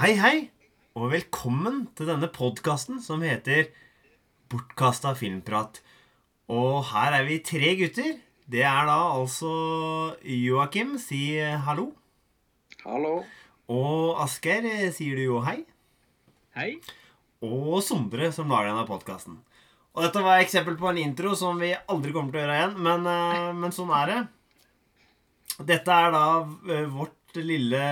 Hei, hei, og velkommen til denne podkasten som heter Bortkasta filmprat. Og her er vi tre gutter. Det er da altså Joakim, si hallo. Hallo. Og Asgeir, sier du jo hei. Hei. Og Sondre, som lager denne podkasten. Og dette var et eksempel på en intro som vi aldri kommer til å gjøre igjen, men, eh, men sånn er det. Dette er da vårt lille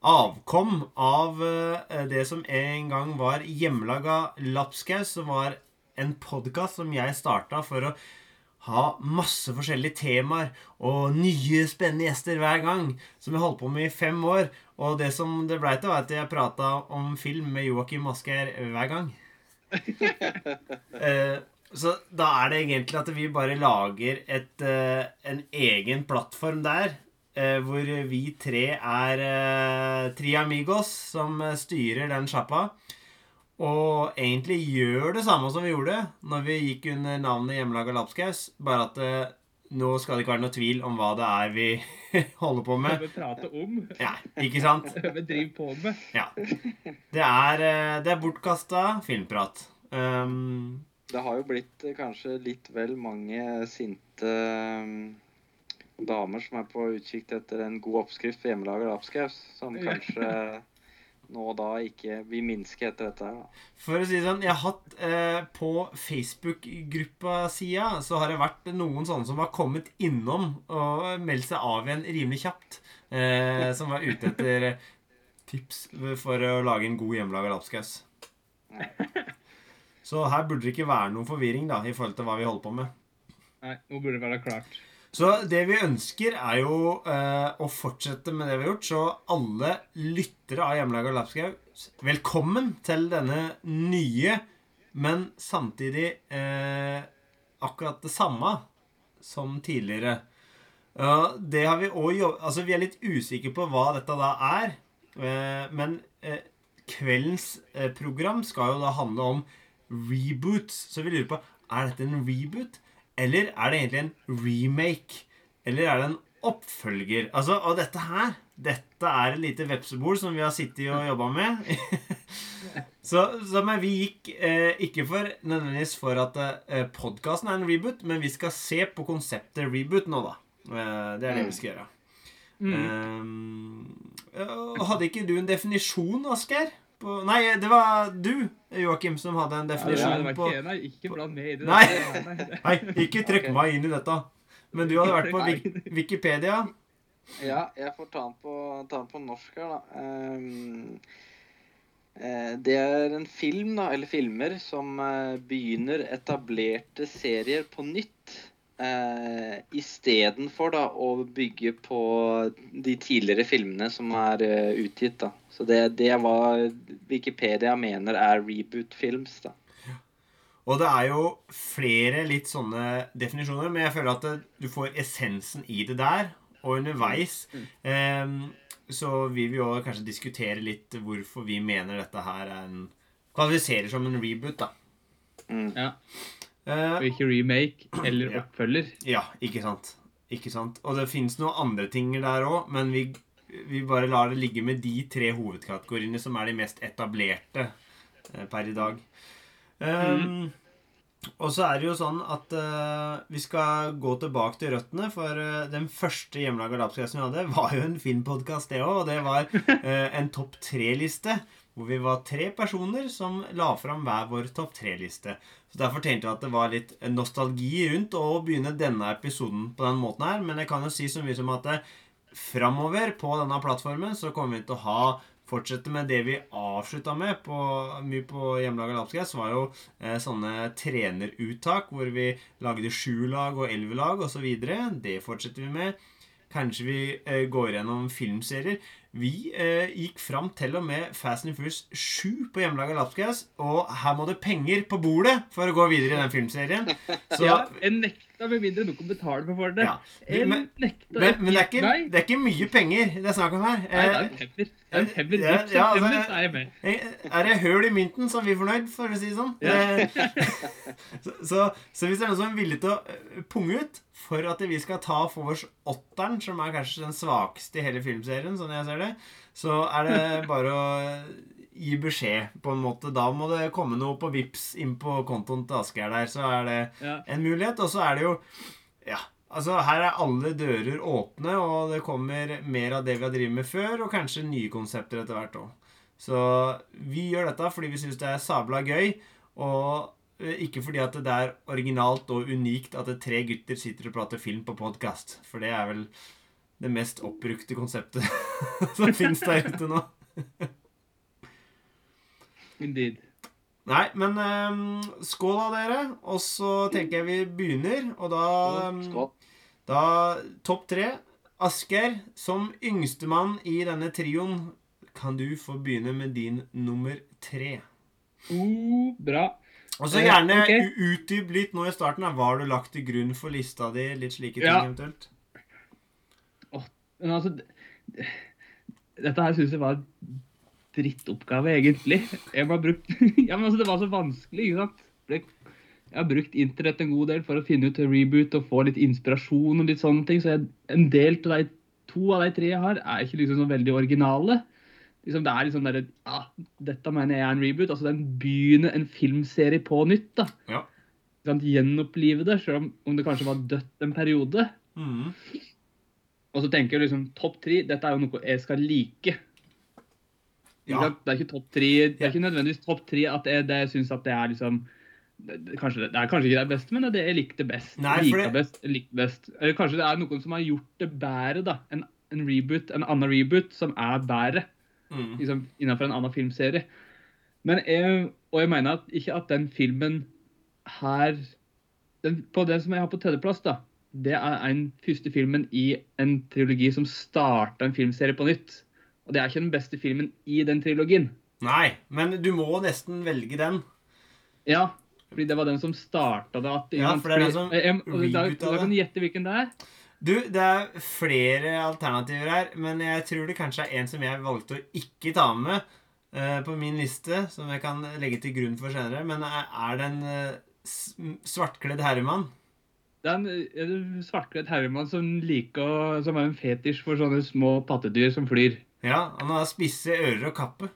avkom av eh, det som en gang var hjemmelaga Lapskaus, som var en podkast som jeg starta for å ha masse forskjellige temaer og nye, spennende gjester hver gang. Som jeg holdt på med i fem år. Og det som det blei til, var at jeg prata om film med Joakim Asgeir hver gang. Eh, så da er det egentlig at vi bare lager et, eh, en egen plattform der. Eh, hvor vi tre er eh, tre amigos som styrer den sjappa. Og egentlig gjør det samme som vi gjorde når vi gikk under navnet Hjemmelaga Lapskaus. Bare at eh, nå skal det ikke være noe tvil om hva det er vi holder på Hva med. vi prater om. Ja, ikke sant? Hva vi driver på med. Ja. Det er, eh, det er bortkasta filmprat. Um, Det har jo blitt eh, kanskje litt vel mange sinte eh, damer som er på utkikk etter en god oppskrift på hjemmelaga lapskaus, som kanskje nå da ikke vil minske etter dette her. For å si det sånn, jeg har hatt eh, På Facebook-gruppa-sida så har det vært noen sånne som har kommet innom og meldt seg av igjen rimelig kjapt. Eh, som var ute etter tips for å lage en god hjemmelaga lapskaus. Så her burde det ikke være noen forvirring da, i forhold til hva vi holder på med. Nei, nå burde det være klart. Så det vi ønsker, er jo eh, å fortsette med det vi har gjort. Så alle lyttere av Hjemmelaga Lapskaug, velkommen til denne nye, men samtidig eh, akkurat det samme som tidligere. Ja, det har vi òg jobbet Altså, vi er litt usikre på hva dette da er. Eh, men eh, kveldens eh, program skal jo da handle om reboots. Så vi lurer på er dette en reboot, eller er det egentlig en remake? Eller er det en oppfølger? Altså, Og dette her Dette er et lite vepsebol som vi har sittet og jobba med. så, så men vi gikk eh, ikke for nødvendigvis for at eh, podkasten er en reboot, men vi skal se på konseptet reboot nå, da. Eh, det er det vi skal gjøre. Mm. Um, hadde ikke du en definisjon, Asgeir? På, nei, det var du, Joakim, som hadde en Ja, definisjon var på nei, ikke bland meg i det. Nei. Nei, nei, ikke trekk okay. meg inn i dette. Men du hadde vært på Wik Wikipedia. Ja, jeg får ta den på, ta den på norsk her, da. Ehm, eh, det er en film, da, eller filmer, som eh, begynner etablerte serier på nytt. Uh, Istedenfor å bygge på de tidligere filmene som er uh, utgitt. da. Så det, det er hva Wikipedia mener er reboot-films. da. Og det er jo flere litt sånne definisjoner, men jeg føler at det, du får essensen i det der. Og underveis eh, så vil vi jo kanskje diskutere litt hvorfor vi mener dette her er en kvalifiserer som en reboot, da. Mm. Ja, Eh, og ikke remake eller Ja. oppfølger. Ja, ikke sant. Ikke sant. Og det fins noen andre ting der òg, men vi, vi bare lar det ligge med de tre hovedkategoriene som er de mest etablerte eh, per i dag. Um, Og så er det jo sånn at uh, vi skal gå tilbake til røttene, for uh, den første hjemmelaga lapskassen vi hadde, var jo en filmpodkast, det òg, og det var uh, en topp tre-liste. Hvor vi var tre personer som la fram hver vår topp tre-liste. Så Derfor tenkte jeg at det var litt nostalgi rundt å begynne denne episoden på den måten her. Men jeg kan jo si så mye som at det, framover på denne plattformen så kommer vi til å ha fortsette med det vi avslutta med på, mye på hjemmelaga lapskaus, var jo eh, sånne treneruttak hvor vi lagde sju lag og elleve lag osv. Det fortsetter vi med. Kanskje vi eh, går gjennom filmserier. Vi eh, gikk fram til og med Fast and Furious 7 på hjemmelaga lapskaus, og her må det penger på bordet for å gå videre i den filmserien. Så Ja, jeg nekter nekta med mindre noen betaler for det. Ja. Du, Men, men, men det, er ikke, det er ikke mye penger det er snakk om her. Nei, det er Eh, en femmer. Det er en femmer. Ja, ja, altså, er jeg med. Eh, Er det høl i mynten, så er vi fornøyd, for å si det sånn. Eh, så, så, så hvis det er noen som er villig til å eh, punge ut for at vi skal ta for oss åtteren, som er kanskje den svakeste i hele filmserien, sånn jeg ser det, så er det bare å gi beskjed, på en måte. Da må det komme noe på Vips inn på kontoen til Asgeir der, så er det Ja. en mulighet. Og så er det jo Ja, altså her er alle dører åpne, og det kommer mer av det vi har drevet med før, og kanskje nye konsepter etter hvert òg. Så vi gjør dette fordi vi syns det er sabla gøy, og eh, ikke fordi at det er originalt og unikt at tre gutter sitter og prater film på podkast. For det er vel det mest oppbrukte konseptet som fins der ute nå. Indeed. Nei, men um, skål da, dere. Og så tenker jeg vi begynner, og da um, Skål. Da topp tre. Asgeir, som yngstemann i denne trioen, kan du få begynne med din nummer tre. Uh, bra. Og så Eh, gjerne ok. u- utdyp litt nå i starten. Hva har du lagt til grunn for lista di? Litt slike ting Ja. eventuelt. Men altså Dette her syns jeg var drittoppgave, egentlig. Jeg har brukt Ja, men altså, det var så vanskelig, ikke sant? Jeg har brukt internett en god del for å finne ut reboot og få litt inspirasjon og litt sånne ting. Så jeg, en del av de to av de tre jeg har, er ikke liksom så veldig originale. Liksom, det er liksom der, ja, Dette mener jeg er en reboot. altså Den begynner en filmserie på nytt. da. Ja. Gjenopplive det, selv om, om det kanskje var dødt en periode. Mm. Og så tenker jeg liksom topp tre, dette er jo noe jeg skal like. Ja. Det er ikke topp tre, det er ikke nødvendigvis topp tre at jeg, det, jeg syns at det er liksom kanskje, det er kanskje ikke det beste, men det er det jeg likte best. Nei, det- best, likte best. Eller kanskje det er noen som har gjort det bedre, da. En, en reboot, en annen reboot som er bedre Mm. liksom, innenfor en annen filmserie. Men jeg, og jeg mener at ikke at den filmen her den, På den som jeg har på tredjeplass, da, det er den første filmen i en trilogi som starta en filmserie på nytt. Og det er ikke den beste filmen i den trilogien. Nei, men du må nesten velge den. Ja, fordi det var den som starta det. At, Ja, for det er den som jeg, jeg, da, da kan det. du gjette hvilken det er. Du, det er flere alternativer her, men jeg tror det kanskje er en som jeg valgte å ikke ta med uh, på min liste, som jeg kan legge til grunn for senere. Men er, er det en uh, svartkledd herremann? Det er en, en svartkledd herremann som liker Som har en fetisj for sånne små pattedyr som flyr. Ja, han har spisse ører og kappe.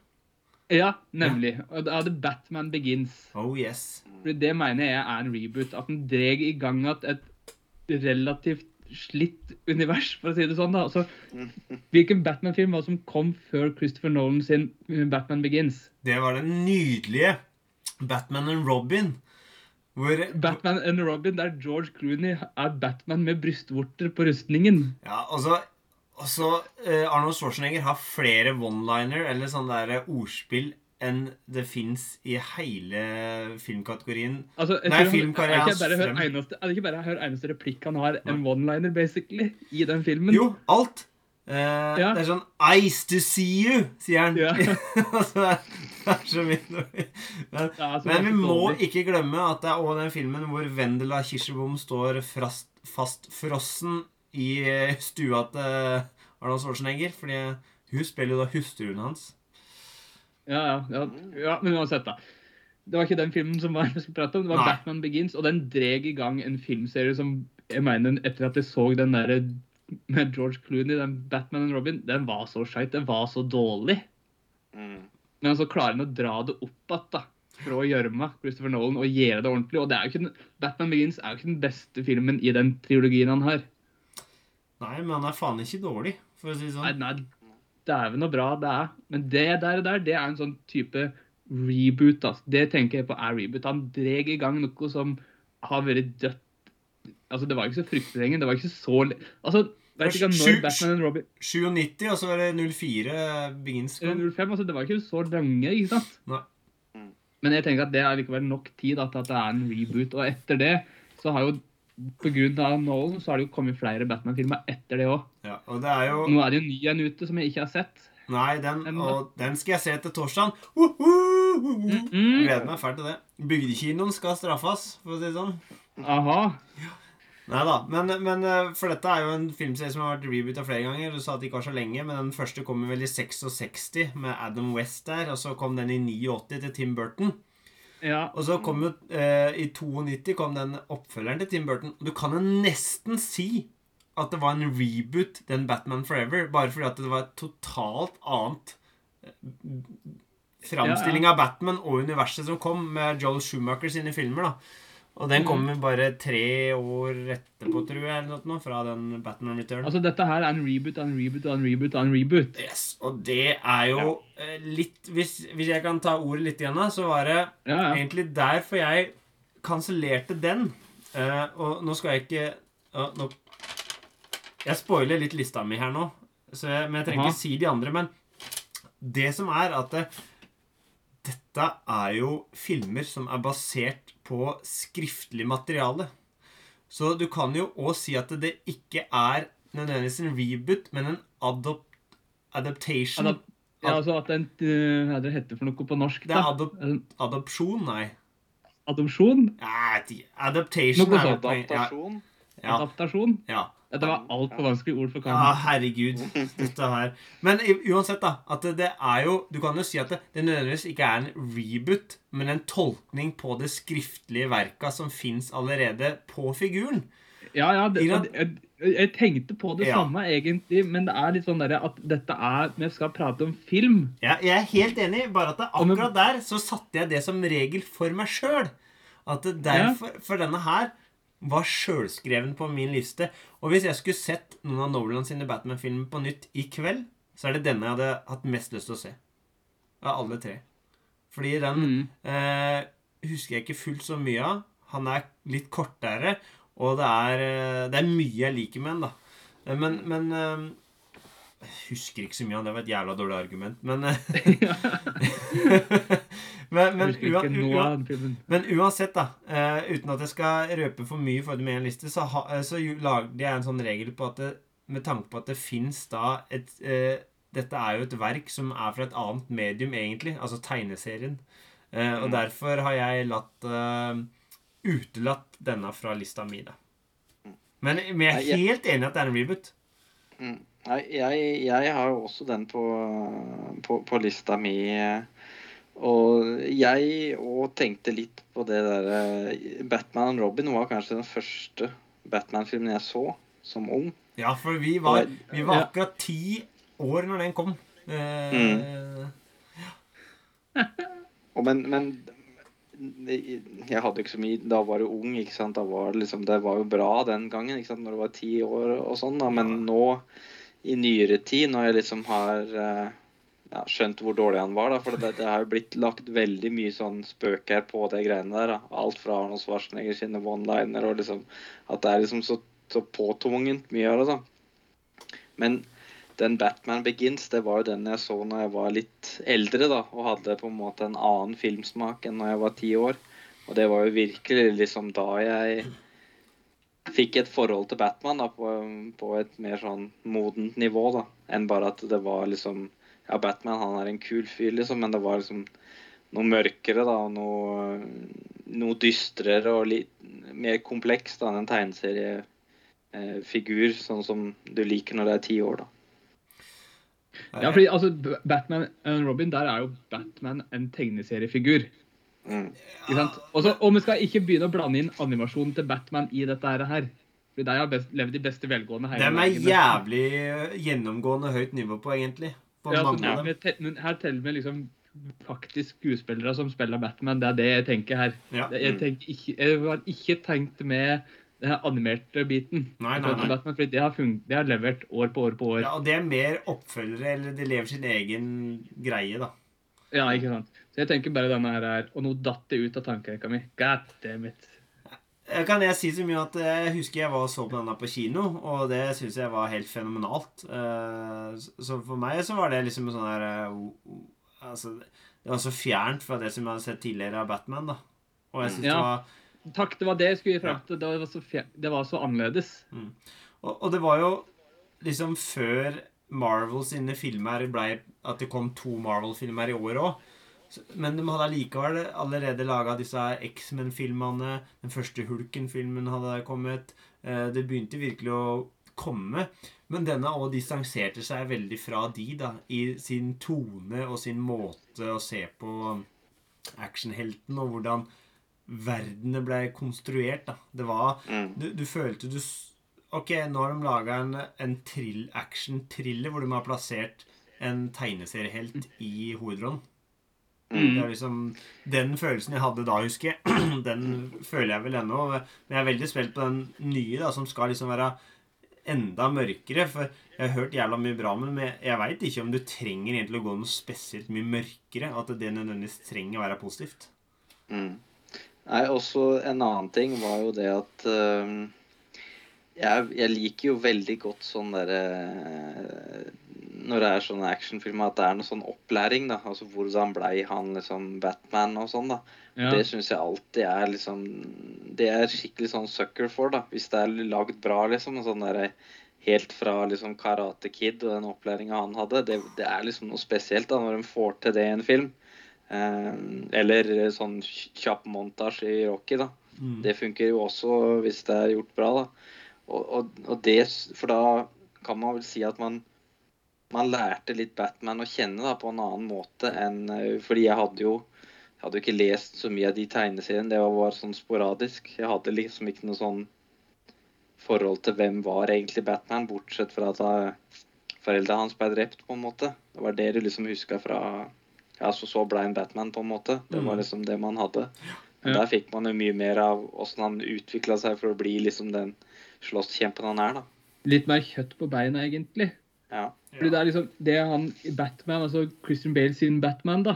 Ja, nemlig. Og da er det Batman Begins. Oh yes. Fordi det mener jeg er en reboot. At den dreg i gang igjen et relativt slitt univers, for å si det sånn. da. Altså, hvilken Batman-film var det som kom før Christopher Nolan sin Batman Begins? Det var den nydelige Batman and Robin. Hvor Batman and Robin, der George Clooney er Batman med brystvorter på rustningen. Ja, og så eh, Arnold Schwarzenegger har flere one-liner eller sånne der ordspill enn det fins i hele filmkategorien. Altså, Nei, filmkarrieren er det ikke bare hans eneste, replikk han har en one-liner, basically, i den filmen? Jo, alt. Eh, Ja. Det er sånn Ice to see you, sier han. Ja. det, er, det er så mye men, Ja, altså, men vi må dårlig. ikke glemme at det er også den filmen hvor Vendela Kirsebom står fast, fastfrossen i eh, stua til Arnold Schwarzenegger. Fordi hun spiller jo da hustruen hans. Ja, ja, ja, ja, men uansett, da. Det var ikke den filmen som var, jeg skulle prate om. Det var Nei. Batman Begins, og den dreg i gang en filmserie som jeg mener, etter at jeg så den der med George Clooney, den Batman and Robin, den var så skeit. Den var så dårlig. Mm. Men så klarer han å dra det opp igjen, da. Fra gjørma, Christopher Nolan, og gjøre det ordentlig. Og det er jo ikke den, Batman Begins er jo ikke den beste filmen i den trilogien han har. Nei, men han er faen ikke dårlig, for å si det Nei, sånn. nei, dæven og bra det er. Men det der, der det er en sånn type reboot. Altså. Det tenker jeg på er reboot. Han dreg i gang noe som har vært dødt. Altså, det var ikke så fryktelig lenge. Det var ikke så Altså, vet ikke når Batman and Robin 97, og så er det 04 Begins. 05, altså, Det var ikke så lange, ikke sant? Nei. Men jeg tenker at det er likevel nok tid da, til at det er en reboot. Og etter det så har jo på grunn av Nolan så har det jo kommet flere Batman-filmer etter det òg. Ja, jo Nå er det jo ny en ute som jeg ikke har sett. Nei, den, og den skal jeg se til torsdag. Uh, uh, uh, uh. Mm. Gleder meg fælt til det. Bygdekinoen skal straffes, for å si det sånn. Aha. Nei da. Men, men eh, for dette er jo en filmserie som har vært reboota flere ganger. Du sa at det ikke var så lenge, men den første kom vel i 66 med Adam West der. Og så kom den i 89 til Tim Burton. Ja. Og så kom jo eh, i 92 kom den oppfølgeren til Tim Burton. Og du kan jo nesten si at det var en reboot, den Batman Forever, bare fordi at det var et totalt annet eh, framstilling av Batman og universet som kom med Joel Schumacher sine filmer. da Og den kommer bare tre år etterpå, tror jeg, eller noe, fra den Batman Return. Altså, dette her er en reboot en reboot en reboot en reboot. Yes, Og det er jo ja. litt hvis, hvis jeg kan ta ordet litt igjen, da, så var det Ja, ja. egentlig derfor jeg kansellerte den. Uh, og nå skal jeg ikke uh, nå, Jeg spoiler litt lista mi her nå, så jeg, men jeg trenger Aha. ikke si de andre. Men det som er at uh, dette er jo filmer som er basert på skriftlig materiale. Så du kan jo òg si at det ikke er nødvendigvis en reboot, men en adopt, adaptation. Adap ja, altså at en uh, Hva er det det heter for noe på norsk? Da? det er adop En adopsjon, nei. Adopsjon? Ja, Adaptation Noe sånt. Adaptasjon. ja, Adaptasjon? ja. Dette var altfor vanskelig ord for Ja, herregud. Dette her. Men uansett, da. At det, er jo Du kan jo si at det, det nødvendigvis ikke er en reboot, men en tolkning på det skriftlige verka som fins allerede på figuren. Ja, ja, det, jeg, jeg tenkte på det Ja. samme, egentlig, men det er litt sånn der at dette er Vi skal prate om film. Ja, jeg er helt enig, bare at akkurat der så satte jeg det som regel for meg sjøl. At derfor, For denne her var sjølskreven på min liste. Og hvis jeg skulle sett noen av Nolan sine Batman-filmer på nytt i kveld, så er det denne jeg hadde hatt mest lyst til å se. Av alle tre. Fordi den Mm. eh, husker jeg ikke fullt så mye av. Han er litt kortere, og det er, eh, det er mye jeg liker med han, da. Eh, Men, men eh, Jeg husker ikke så mye av det. var et jævla dårlig argument. Men eh, men, men, Jeg ua- noe men uansett, da. Uh, uten at jeg skal røpe for mye for det med en liste, så, ha, eh, så lagde jeg en sånn regel på at det, med tanke på at det fins da et uh, Dette er jo et verk som er fra et annet medium, egentlig. Altså tegneserien. Eh, og Mm. derfor har jeg latt utelatt denne fra lista mi, da. Men, men jeg er helt enig i at det er en reboot. Mm. Nei, jeg, jeg har jo også den på, på, på lista mi. eh, Og jeg òg tenkte litt på det derre Batman and Robin var kanskje den første Batman-filmen jeg så som ung. Ja, for vi var, vi var akkurat ti år når den kom. Eh, Og men, men jeg hadde ikke så mye Da var du ung, ikke sant. Da var det liksom Det var jo bra den gangen, ikke sant, når du var ti år og sånn, da. Men nå, i nyere tid, når jeg liksom har eh, ja, skjønt hvor dårlig han var, da. For det, det har jo blitt lagt veldig mye sånn spøk her på de greiene der. da. Alt fra Arnold Schwarzenegger sine one-liner og liksom At det er liksom så, så påtvungent mye av det, da. Men den Batman Begins, det var jo den jeg så når jeg var litt eldre, da, og hadde på en måte en annen filmsmak enn når jeg var ti år. Og det var jo virkelig liksom da jeg fikk et forhold til Batman da, på, på et mer sånn modent nivå, da, enn bare at det var liksom Ja, Batman han er en kul fyr, liksom, men det var liksom noe mørkere, da, noe, noe dystrere og litt mer komplekst enn en tegneseriefigur, sånn som du liker når det er ti år, da. Ja, fordi altså, Batman og Robin, der er jo Batman en tegneseriefigur. Mm. Ikke sant? Også, og vi skal ikke begynne å blande inn animasjonen til Batman i dette her. Fordi de har best, levd i beste velgående hele De er jævlig eh, gjennomgående høyt nivå på, egentlig. På Ja, så mange av dem. men her teller vi liksom faktisk skuespillere som spiller Batman. Det er det jeg tenker her. Ja. Det- Jeg, tenker ikke, jeg har ikke tenkt med den animerte biten. Nei, nei, nei. Batman, det har, fun det har levert år på år på år. Ja, og det er mer oppfølgere, eller de lever sin egen greie, da. Ja, ikke sant? Så jeg tenker bare denne her er Og nå datt det ut av tankerekka mi. God damn it. Eh, Kan jeg si så mye at jeg husker jeg var og så på denne på kino, og det syns jeg var helt fenomenalt. Eh, Så for meg så var det liksom sånn her eh, Altså, det var så fjernt fra det som jeg hadde sett tidligere av Batman, da. Og jeg syns det Ja. var Takk, det var det jeg skulle gi frem til. Det var så, fjer- det var så annerledes. Og, og det var jo liksom før Marvel sine filmer blei At det kom to Marvel-filmer i år òg. Men de hadde allikevel allerede laga disse X-Men-filmene. Den første Hulken-filmen hadde kommet. Eh, det begynte virkelig å komme. Men denne òg distanserte seg veldig fra de, da. I sin tone og sin måte å se på actionhelten, og hvordan verdene ble konstruert, da. Det var Mm. Du, du følte du Ok, nå har de laga en, en action-thriller hvor de har plassert en tegneseriehelt i hovedrollen. Mm. Det er liksom Den følelsen jeg hadde da, husker jeg, den føler jeg vel ennå. Men jeg er veldig spent på den nye, da, som skal liksom være enda mørkere. For jeg har hørt jævla mye bra men jeg veit ikke om du trenger egentlig å gå noe spesielt mye mørkere. At det nødvendigvis trenger å være positivt. Mm. Nei, også en annen ting var jo det at øhm, jeg, jeg liker jo veldig godt sånn derre Når det er sånne actionfilmer, at det er noe sånn opplæring, da. Altså hvordan blei han liksom Batman og sånn, da. Ja. Det syns jeg alltid er liksom Det er skikkelig sånn sucker for, da. Hvis det er lagd bra, liksom. Sånn der, Helt fra liksom Karate Kid og den opplæringa han hadde. Det, det er liksom noe spesielt da når de får til det i en film. Eh, eller sånn kjapp montasje i Rocky, da. Mm. Det funker jo også hvis det er gjort bra, da. Og, og, og det, for da kan man vel si at man man lærte litt Batman å kjenne da, på en annen måte enn eh, Fordi jeg hadde jo jeg hadde ikke lest så mye av de tegneseriene. Det var bare sånn sporadisk. Jeg hadde liksom ikke noe sånn forhold til hvem var egentlig Batman, bortsett fra at eh, foreldrene hans ble drept, på en måte. Det var det du liksom huska fra Ja, så så ble en Batman, på en måte. Det var Mm. liksom det man hadde. Men der fikk man jo mye mer av åssen han utvikla seg for å bli liksom den slåsskjempen han er, da. Litt mer kjøtt på beina, egentlig. Ja. Fordi det er liksom det er han i Batman, altså Christian Bale sin Batman, da.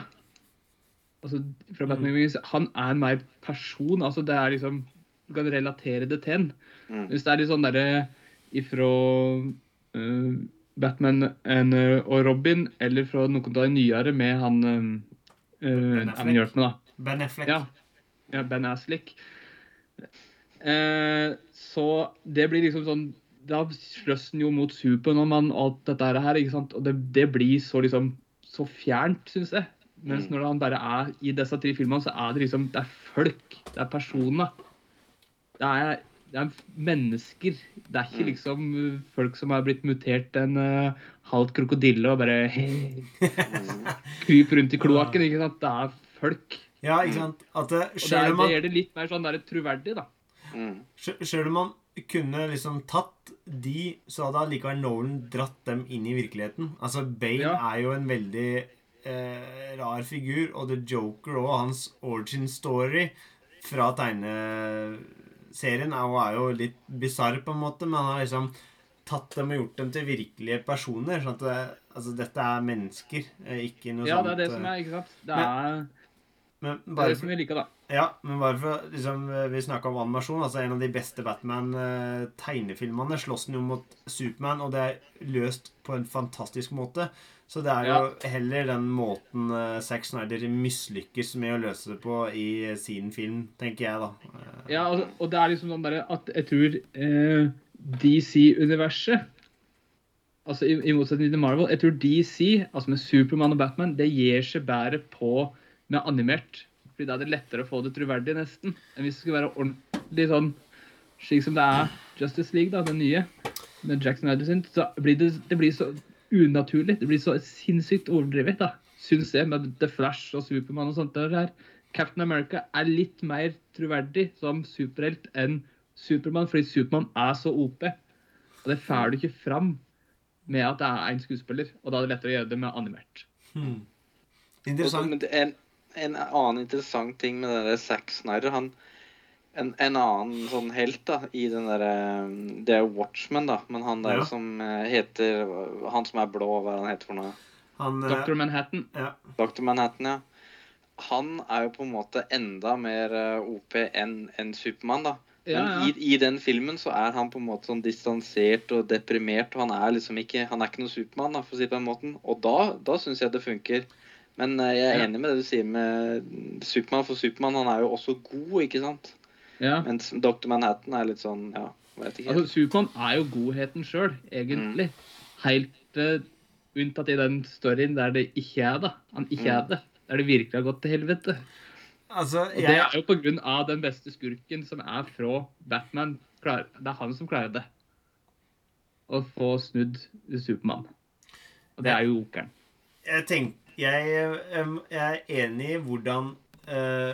Altså fra Batman Han er en mer person. altså det er liksom Du kan relatere det til en. Mm. Hvis det er litt sånn derre ifra uh, Batman and, uh, og Robin, eller fra noen av de nyere med han uh, Ben Affleck. da. Ben Affleck. Ja. ja Ben Aslick. Eh, så det blir liksom sånn Da slåss han jo mot Supermann og alt dette her, ikke sant? Og det, det blir så liksom så fjernt, syns jeg. Mens Mm. når han bare er i disse tre filmene, så er det liksom Det er folk. Det er personer. Det er, det er mennesker. Det er ikke Mm. liksom uh, folk som er blitt mutert til en uh, halvt krokodille og bare kryper rundt i kloakken. ikke sant? Det er folk. Ja, ikke sant? At det, Og det, er, det gjør det litt mer sånn der troverdig, da. Mm. Sjøl om man kunne liksom tatt de, så hadde allikevel Nolan dratt dem inn i virkeligheten. Altså, Bane Ja. er jo en veldig eh, rar figur, og The Joker og hans origin story fra tegneserien er, jo- er jo litt bisarr, på en måte, men han har liksom tatt dem og gjort dem til virkelige personer. sånn at det, altså, dette er mennesker, eh, ikke noe Ja, sånt det er det som eh, er, ikke sant? Det Men- er Men det, er bare det for, som vi liker, da. Ja, men bare for liksom, eh, Vi snakka om animasjon. altså En av de beste Batman-tegnefilmene slåss den jo mot Supermann, og det er løst på en fantastisk måte. Så det er jo heller den måten uh, Zack Snyder mislykkes med å løse det på i sin film, tenker jeg, da. Eh, Ja, altså, og det er liksom sånn bare at jeg tror eh, DC-universet Altså i, i motsetning til Marvel, jeg tror DC, altså med Supermann og Batman, det gir seg bedre på med animert. Fordi da er det lettere å få det troverdig, nesten. Enn hvis det skulle være ordentlig sånn slik som det er Justice League, da, den nye, med Jackson Snyder sin. Så blir det, det blir så unaturlig. Det blir så sinnssykt overdrevet, da. Syns jeg, med The Flash og Supermann og sånt der. her. Captain America er litt mer troverdig som superhelt enn Supermann, fordi Supermann er så OP. Og det får du ikke fram med at det er én skuespiller. Og da er det lettere å gjøre det med animert. hmm. Interessant. men det er en, en annen interessant ting med den der Zack Snyder han, en, en annen sånn helt da, i den derre Det er Watchman, da, men han der Ja. som eh, heter Han som er blå, hva er han heter for noe? Han eh, Dr. Manhattan. ja. Dr. Manhattan, ja. Han er jo på en måte enda mer eh, OP enn en Supermann, da. Men Ja, ja. I, i den filmen så er han på en måte sånn distansert og deprimert, og han er liksom ikke Han er ikke noen Supermann, for å si det på den måten. Og da, da syns jeg det funker. Men eh, jeg er Ja. enig med det du sier med Supermann, for Supermann han er jo også god, ikke sant? ja. Mens Dr. Manhattan er litt sånn Ja, vet ikke. Altså, Supermann er jo godheten sjøl, egentlig. Helt uh, unntatt i den storyen der det ikke er det. Han ikke Mm. er det. Der det virkelig har gått til helvete. Altså, Og det er jo på grunn av den beste skurken som er fra Batman. Det er han som klarer det. Å få snudd Supermann. Og det er jo jokeren. jeg tenk, jeg, jeg er enig i hvordan uh,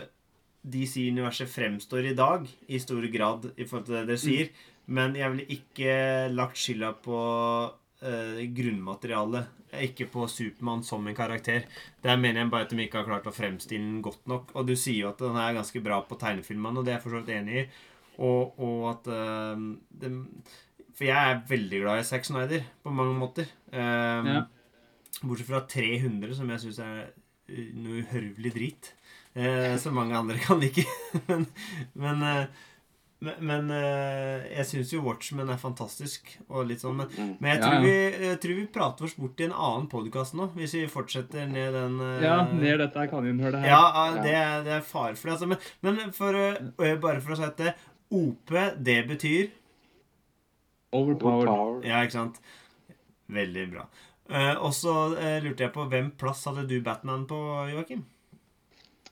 DC-universet fremstår i dag, i stor grad, i forhold til det dere sier. Men jeg ville ikke lagt skylda på uh, grunnmaterialet. Ikke på Supermann som en karakter. Der mener jeg bare at de ikke har klart å fremstille den godt nok. Og du sier jo at den er ganske bra på tegnefilmene, og det er jeg for så vidt enig i. Og, og at uh, det, For jeg er veldig glad i Zack Snyder på mange måter. Um, Ja. Bortsett fra 300, som jeg syns er uh, noe uhørvelig drit. Eh, som mange andre kan like. men men, eh, men, men eh, jeg syns jo Watchmen er fantastisk. Og litt sånn, men, Mm. men jeg, tror ja. Vi, jeg tror vi prater oss bort i en annen podkast nå, hvis vi fortsetter ned den eh, Ja, ned dette kaninhullet her. ja, det, det, er- det er det. Altså. Men, men for, eh, bare for å si det OP, det betyr Overpowered. Overpower. Ja, ikke sant? Veldig bra. Eh, og så eh, lurte jeg på hvem plass hadde du Batman på, Joakim?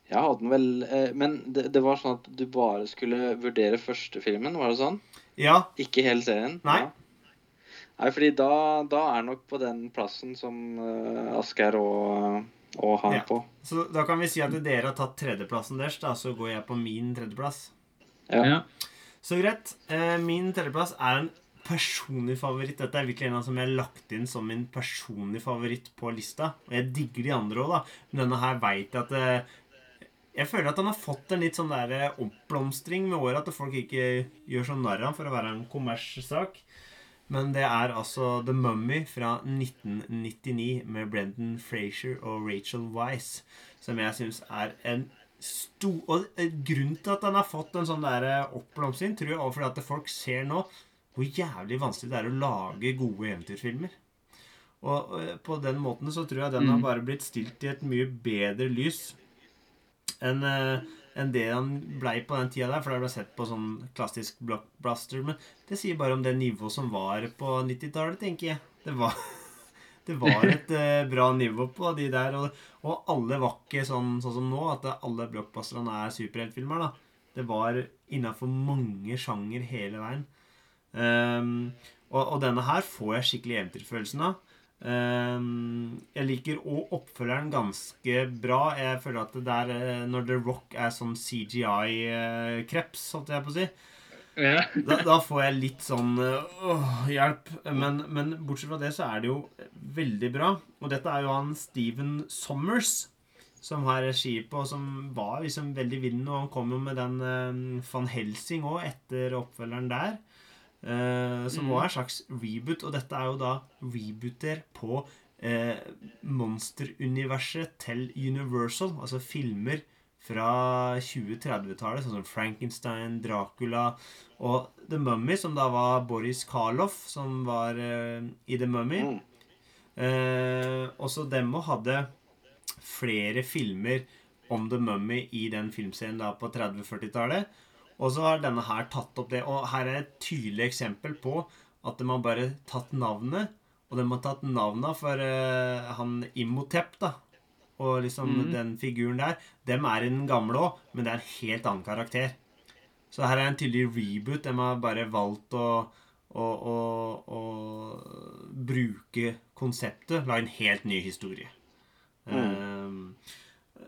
Jeg hadde den vel eh, Men det, det var sånn at du bare skulle vurdere første filmen, var det sånn? Ja. Ikke hele serien? Nei. Ja. Nei, fordi da, da er nok på den plassen som uh, Asgeir og, og han Ja. på. Så da kan vi si at dere har tatt tredjeplassen deres, da, så går jeg på min tredjeplass. Ja. Ja. Så greit. Eh, min tredjeplass er en personlig favoritt. Dette er virkelig en av som jeg har lagt inn som min personlige favoritt på lista. Og jeg digger de andre òg, da. Men denne her veit jeg at eh, Jeg føler at han har fått en litt sånn der eh, oppblomstring med året. At folk ikke gjør sånn narr av ham for å være en kommerssak. Men det er altså The Mummy fra 1999 med Brendan Frazier og Rachel Weisz. Som jeg syns er en stor Og eh, grunnen til at den har fått en sånn der oppblomstring, tror jeg er fordi at folk ser nå hvor jævlig vanskelig det er å lage gode eventyrfilmer. Og eh, på den måten så tror jeg den har Mm. bare blitt stilt i et mye bedre lys enn eh, enn det han blei på den tida der, for det ble sett på sånn klassisk blockbuster. Men det sier bare om det nivået som var på 90-tallet, tenker jeg. Det var, det var et eh, bra nivå på de der, og, og alle var ikke sånn, sånn som nå, at alle blockbusterne er superheltfilmer, da. Det var innafor mange sjanger hele veien. Ehm, og, og denne her får jeg skikkelig eventyrfølelsen av. Um, jeg liker òg oppfølgeren ganske bra. Jeg føler at det der eh, Når The Rock er sånn CGI-kreps, holdt jeg på å si, Ja. da, da får jeg litt sånn øh, åh, hjelp. Men, men bortsett fra det så er det jo veldig bra. Og dette er jo han Steven Sommers som har regi på, og som var liksom veldig vinnende. Og han kom jo med den uh, Van Helsing òg, etter oppfølgeren der. Eh, som Mm. også er en slags reboot. Og dette er jo da rebooter på uh, monsteruniverset til Universal. Altså filmer fra 2030-tallet, sånn som Frankenstein, Dracula og The Mummy, som da var Boris Karloff, som var uh, i The Mummy. Mm. Eh, også dem òg hadde flere filmer om The Mummy i den filmserien da på 30-40-tallet. Og så har denne her tatt opp det. Og her er et tydelig eksempel på at de har bare tatt navnet. Og de har tatt navnet for uh, han Imhotep, da. Og liksom mm. den figuren der. Dem er i den gamle òg, men det er en helt annen karakter. Så her er en tydelig reboot. De har bare valgt å, å, å, å bruke konseptet. Lage en helt ny historie. Um,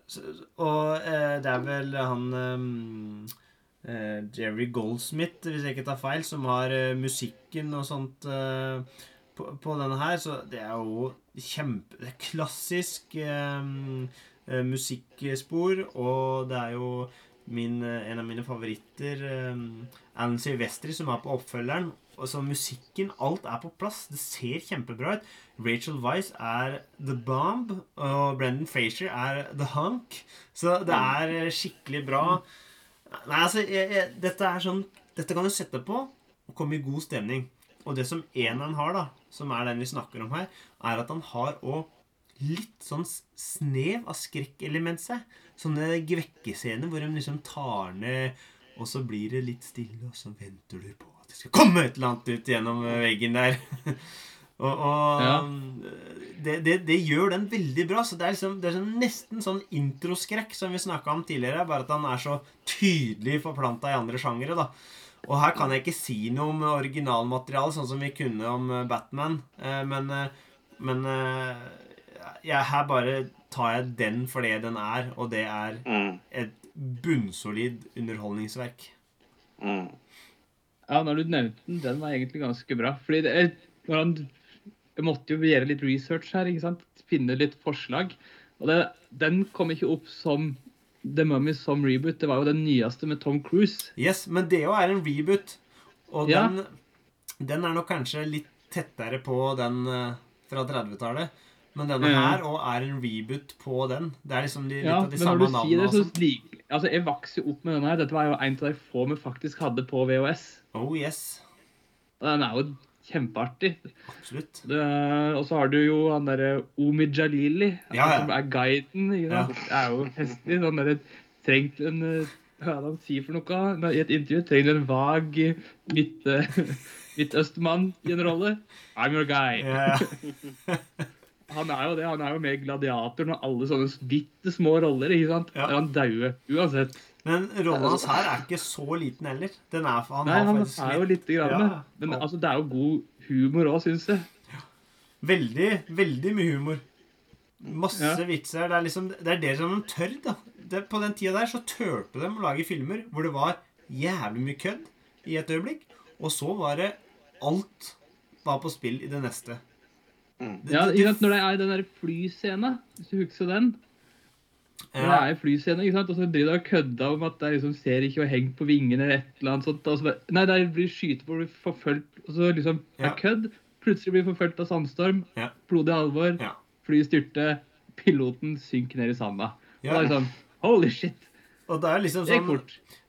så, og uh, det er vel han um, Jerry Goldsmith, hvis jeg ikke tar feil, som har eh, musikken og sånt eh, på, på denne her. Så det er jo kjempe Det er klassisk eh, musikkspor, og det er jo min, eh, en av mine favoritter, um, Alan Silvestri, som er på oppfølgeren. Og så musikken, alt er på plass. Det ser kjempebra ut. Rachel Weisz er The Bomb, og Brendan Frazier er The Hunk. Så det er eh, skikkelig bra. Nei, altså, jeg, jeg, dette er sånn Dette kan du sette på og komme i god stemning. Og det som eneren har, da, som er den vi snakker om her, er at han har òg litt sånn snev av skrekkelement seg. Sånne gvekkescener hvor de liksom tar ned, og så blir det litt stille, og så venter du på at det skal komme et eller annet ut gjennom veggen der. Og, og Ja. det, det, det gjør den veldig bra. Så det er, liksom, det er sånn, nesten sånn introskrekk som vi snakka om tidligere, bare at han er så tydelig forplanta i andre sjangere. da. Og her kan jeg ikke si noe om originalmaterialet, sånn som vi kunne om eh, Batman. Eh, Men, eh, men ja, her bare tar jeg den for det den er, og det er Mm. et bunnsolid underholdningsverk. Mm. Ja, når du nevnte den, den var egentlig ganske bra. Fordi det, er- når han, jeg måtte jo gjøre litt research her, ikke sant? Finne litt forslag. Og det, den kom ikke opp som The Mummy som reboot. Det var jo den nyeste med Tom Cruise. Yes, men det jo er en reboot. Og Ja. den, den er nok kanskje litt tettere på den eh, fra 30-tallet. Men denne Ja. her òg er en reboot på den. Det er liksom de, litt Ja, av de men når samme du sier navnene. det, så lik, altså, Jeg vokste jo opp med denne her. Dette var jo en av de få vi faktisk hadde på VHS. Oh yes. Den er jo kjempeartig. Absolutt. Det, og så har du jo han derre Omi Jalili, Ja, ja. som er guiden. Ja. Det er jo festlig. Han derre Trengt en eh, Hva er det han sier for noe i et intervju? Trenger en vag midt, eh, midtøstmann i en rolle? I'm your guy. Ja, Han er jo det. Han er jo med i Gladiatoren og alle sånne bitte små roller. ikke sant? Ja. Han dauer uansett. Men rollen hans her er ikke så liten heller. Den er, han Nei, har han faktisk er jo litt, lite grann. Ja. Men altså, det er jo god humor òg, syns jeg. veldig, veldig mye humor. Masse Ja. vitser. Det er liksom Det er det som de tør, da. Det, på den tida der så turte de å lage filmer hvor det var jævlig mye kødd i et øyeblikk, og så var det alt var på spill i det neste. Mm. Det- Ja? Når det er den der flyscena, hvis du husker den. Når det er en flyscene, ikke sant? og så driver de og kødda om at de liksom ser ikke og hengt på vingene eller et eller annet sånt. Og så bare, nei, der blir skytet på, blir forfulgt, og så liksom Ja. er kødd. Plutselig blir forfulgt av sandstorm. Ja. Blodig alvor. Ja. Flyet styrter. Piloten synker ned i sanda. Ja. Og det er sånn Holy shit! Og det er liksom sånn.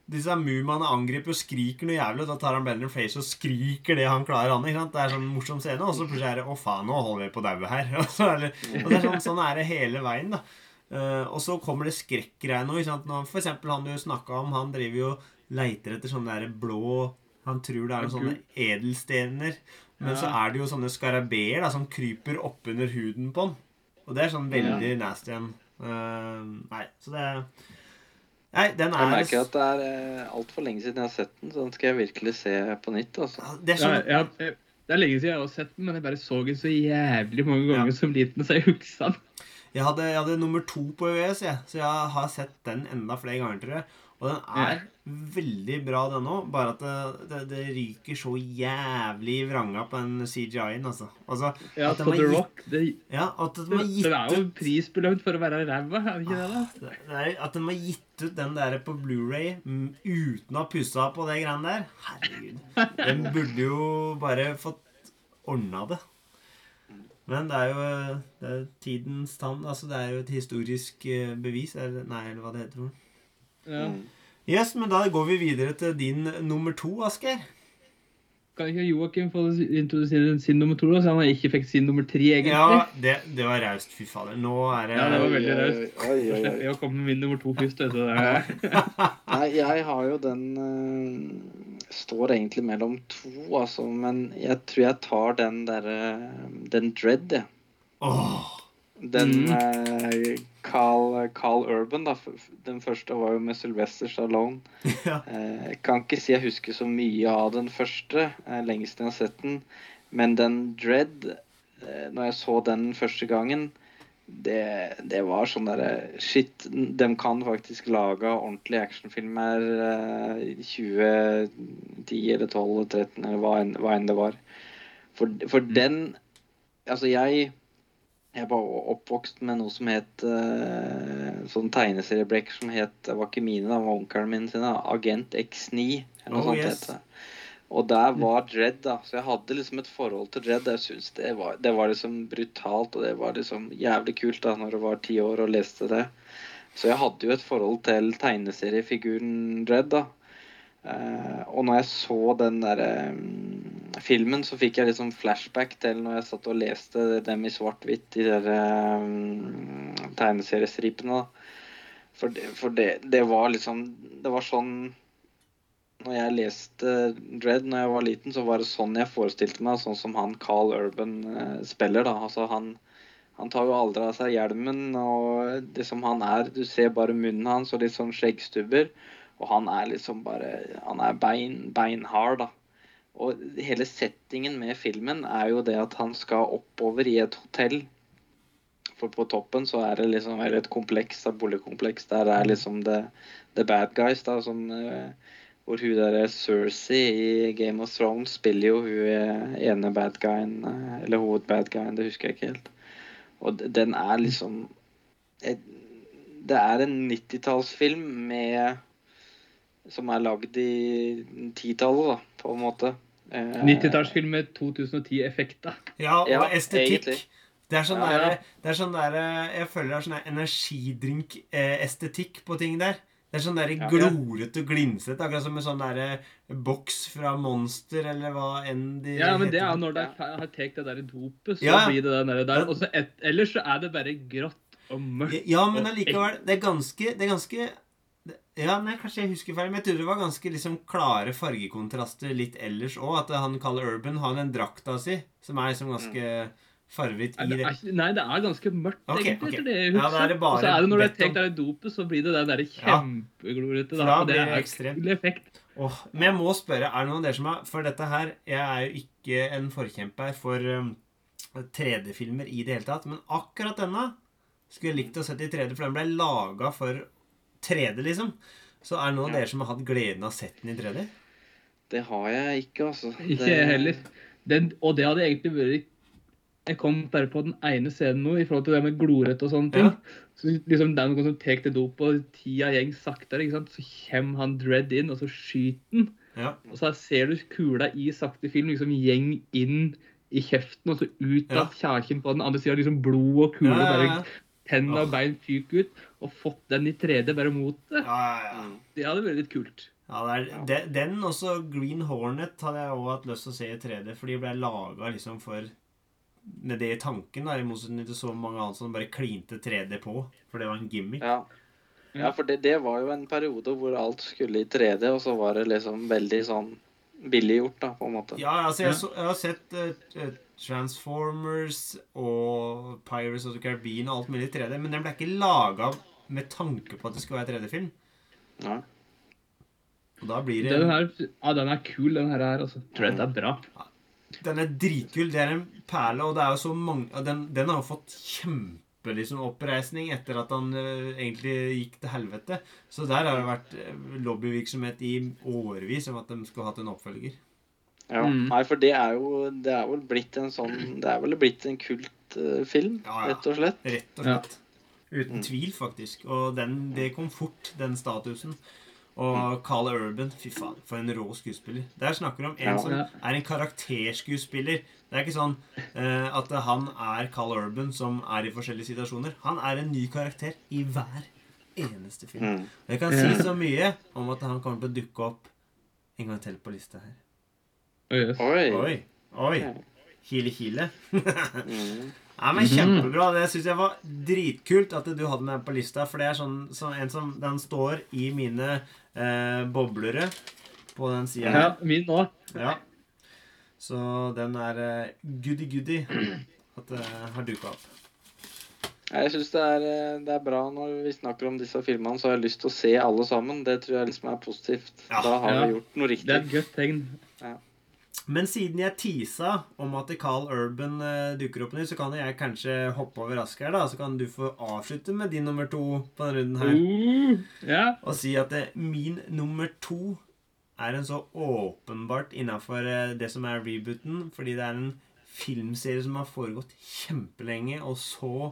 Disse mumaene angriper og skriker noe jævlig, og da tar han Bender Face og skriker det han klarer an. ikke sant? Det er sånn morsom scene, og så plutselig er det 'Å, faen, nå holder vi på å daue her'. Og, så er det, og det er sånn, sånn er det hele veien, da. Eh, og så kommer det skrekkgreier nå. For eksempel han du snakka om, han driver jo leiter etter sånne der blå Han tror det er noen sånne edelstener. Men så er det jo sånne skarabeer da, som kryper oppunder huden på han. Og det er sånn veldig nasty en. Uh, nei, så det Nei, den Jeg er merker at det er uh, altfor lenge siden jeg har sett den, så den skal jeg virkelig se på nytt. altså. Det er sånn ja, ja, det er lenge siden jeg har sett den, men jeg bare så den så jævlig mange ganger Ja. som liten, så jeg husker den. Jeg hadde, jeg hadde nummer to på VHS, jeg, så jeg har sett den enda flere ganger, tror jeg. Og den er veldig bra, den òg. Bare at det, det, det ryker så jævlig i vranga på den CGI-en, altså. altså Ja, at de på The gitt- Rock. Det, Ja, at de det, har gitt den er jo prisbelønt for å være ræva, er det ikke det? da? det er, At de har gitt ut den der på Blu-ray mm, uten å ha pussa på det greiene der. Herregud. Den burde jo bare fått ordna det. Men det er jo det er tidens tann. Altså, det er jo et historisk eh, bevis. Eller, nei, eller hva det heter. Ja. Mm. Yes, men da går vi videre til din nummer to, Asgeir. Kan ikke Joakim få introdusere sin nummer to, da, så han ikke fikk sin nummer tre, egentlig? Ja, det, det var raust. Fy fader. Nå er det Ja, det var veldig raust. Jeg kom med min nummer to først. vet du. Nei, jeg har jo den eh, Står egentlig mellom to, altså. Men jeg tror jeg tar den derre Den Dread, jeg. Oh. Den Mm. eh, Carl, Carl Urban, da. Den første var jo med Sylvester Stallone. ja. Eh, kan ikke si jeg husker så mye av den første, eh, lengst jeg har sett den. Men den Dread, eh, når jeg så den første gangen, det, det var sånn derre Shit, de kan faktisk lage ordentlige actionfilmer eh, i 2010 eller 12 eller 13 eller hva enn, hva enn det var. For, for den Altså, jeg jeg var oppvokst med noe som het uh, sånn tegneseriebrekker som het Det var ikke mine, det var onkelen min sine. Agent X9. Eller noe Oh, sånt yes. Og der var Dredd, da. Så jeg hadde liksom et forhold til Dredd. Jeg synes det var, det var liksom brutalt, og det var liksom jævlig kult da når jeg var ti år og leste det. Så jeg hadde jo et forhold til tegneseriefiguren Dredd, da. Eh, og når jeg så den derre um, filmen, så fikk jeg liksom flashback til når jeg satt og leste dem i svart-hvitt, de der mm, tegneseriestripene. da. For, det, for det, det var liksom Det var sånn når jeg leste Dread når jeg var liten, så var det sånn jeg forestilte meg, sånn som han Carl Urban eh, spiller. da. Altså han, han tar jo aldri av seg hjelmen, og det som han er Du ser bare munnen hans og litt sånn skjeggstubber. Og han er liksom bare Han er bein, beinhard, da. Og hele settingen med filmen er jo det at han skal oppover i et hotell. For på toppen så er det liksom et kompleks, et boligkompleks. Der er liksom the, the bad guys, da, som eh, hvor hun der Cersei i Game of Thrones spiller jo hun eh, ene bad guyen, eh, eller hovedbad guyen, det husker jeg ikke helt. Og den er liksom et, Det er en 90-tallsfilm med Som er lagd i 10-tallet, da, på en måte. Eh, 90-tallsfilm med 2010-effekt, da. Ja, og Ja, estetikk. egentlig. Det er sånn Ja, ja. det er sånn der Jeg føler det er sånn energidrink-estetikk på ting der. Det er sånn der glorete og glinsete, akkurat som en sånn der boks fra Monster, eller hva enn de Ja, men det er når de har tatt det der dopet, så Ja. blir det den der. Og så et, ellers så er det bare grått og mørkt. Ja, men allikevel Det er ganske, det er ganske Ja, nei, kanskje jeg husker feil, men jeg trodde det var ganske liksom klare fargekontraster litt ellers òg. At han kaller Urban har den drakta si, som er liksom ganske farget Er i det, det. er, nei, det er ganske mørkt, okay, egentlig. okay. etter det jeg Ja, husker. er det bare og så er det når det er tekt det dopet, så blir det den der Ja. kjempeglorete. Da Da, det er det ekstremt. kul effekt. Oh, men jeg må spørre, er det noen av dere som har For dette her Jeg er jo ikke en forkjemper for um, 3D-filmer i det hele tatt. Men akkurat denne skulle jeg likt å sett i 3D, for den ble laga for 3D, liksom. Så er det noen av Ja. dere som har hatt gleden av å sett den i 3D? Det har jeg ikke, altså. Ikke jeg heller. Den, og det hadde egentlig vært Jeg kom bare på den ene scenen nå i forhold til det med glorete og sånne ting. Ja. Så liksom noen som tar det dop, og tida gjeng saktere. ikke sant? Så kommer han Dredd inn, og så skyter han. Ja. Og så ser du kula i sakte film liksom gjeng inn i kjeften, og så ut Ja. av kjaken på den andre sida. Liksom blod og kuler, Ja, ja, bare ja. tenner og bein fyker ut. Og fått den i 3D bare mot det. ja, ja, ja. Mm. Det hadde vært litt kult. ja det er, de- den også Green Hornet hadde jeg også hatt lyst til å se i 3D, for de ble laga liksom for med det i tanken, da, i motsetning til så mange andre som bare klinte 3D på. For det var en gimmick. Ja. ja, for det, det var jo en periode hvor alt skulle i 3D, og så var det liksom veldig sånn billiggjort, da, på en måte. Ja, altså, jeg, Ja. Så, jeg har sett eh, Transformers og Pirates of the Caribbean og alt mulig i 3D, men den ble ikke laga med tanke på at det skulle være 3D-film. Ja. Og da blir det Den, her, ja, den er kul, den her. Tror jeg det er bra. Den er dritkul. Det er en perle, og det er jo så mange Den, den har jo fått kjempe liksom, oppreisning etter at han uh, egentlig gikk til helvete. Så der har det vært eh, lobbyvirksomhet i årevis om at de skulle hatt en oppfølger. Ja. Mm. Nei, for det er jo Det er vel blitt en sånn Det er vel blitt en kultfilm, Ja, ja. rett og slett. Rett og slett. Uten tvil, faktisk. Og den, det kom fort, den statusen. Og Carl Urban, fy faen, for en rå skuespiller. Der snakker du om en Ja. som Ja. er en karakterskuespiller. Det er ikke sånn uh, at han er Carl Urban som er i forskjellige situasjoner. Han er en ny karakter i hver eneste film. Mm. Og jeg kan si så mye om at han kommer til å dukke opp en gang til på lista her. Oi. Oi. Oi. Ja. Hile, hile. Mm. Ja, men Kjempebra. Det syns jeg var dritkult at du hadde meg på lista. For det er sånn, sånn en som Den står i mine eh, boblere på den sida Ja, min nå. Ja. Så den er eh, goody-goody at det har duka opp. Jeg syns det, eh, det er bra når vi snakker om disse filmene, så har jeg lyst til å se alle sammen. Det tror jeg liksom er positivt. Ja. Da har Ja. vi gjort noe riktig. Det er et godt tegn. Men siden jeg teasa om at Carl Urban eh, dukker opp nå, så kan jeg kanskje hoppe over Asker, da. Så kan du få avslutte med din nummer to på denne runden her. Uh, ja. og si at eh, min nummer to er en så åpenbart innafor det som er rebooten, fordi det er en filmserie som har foregått kjempelenge, og så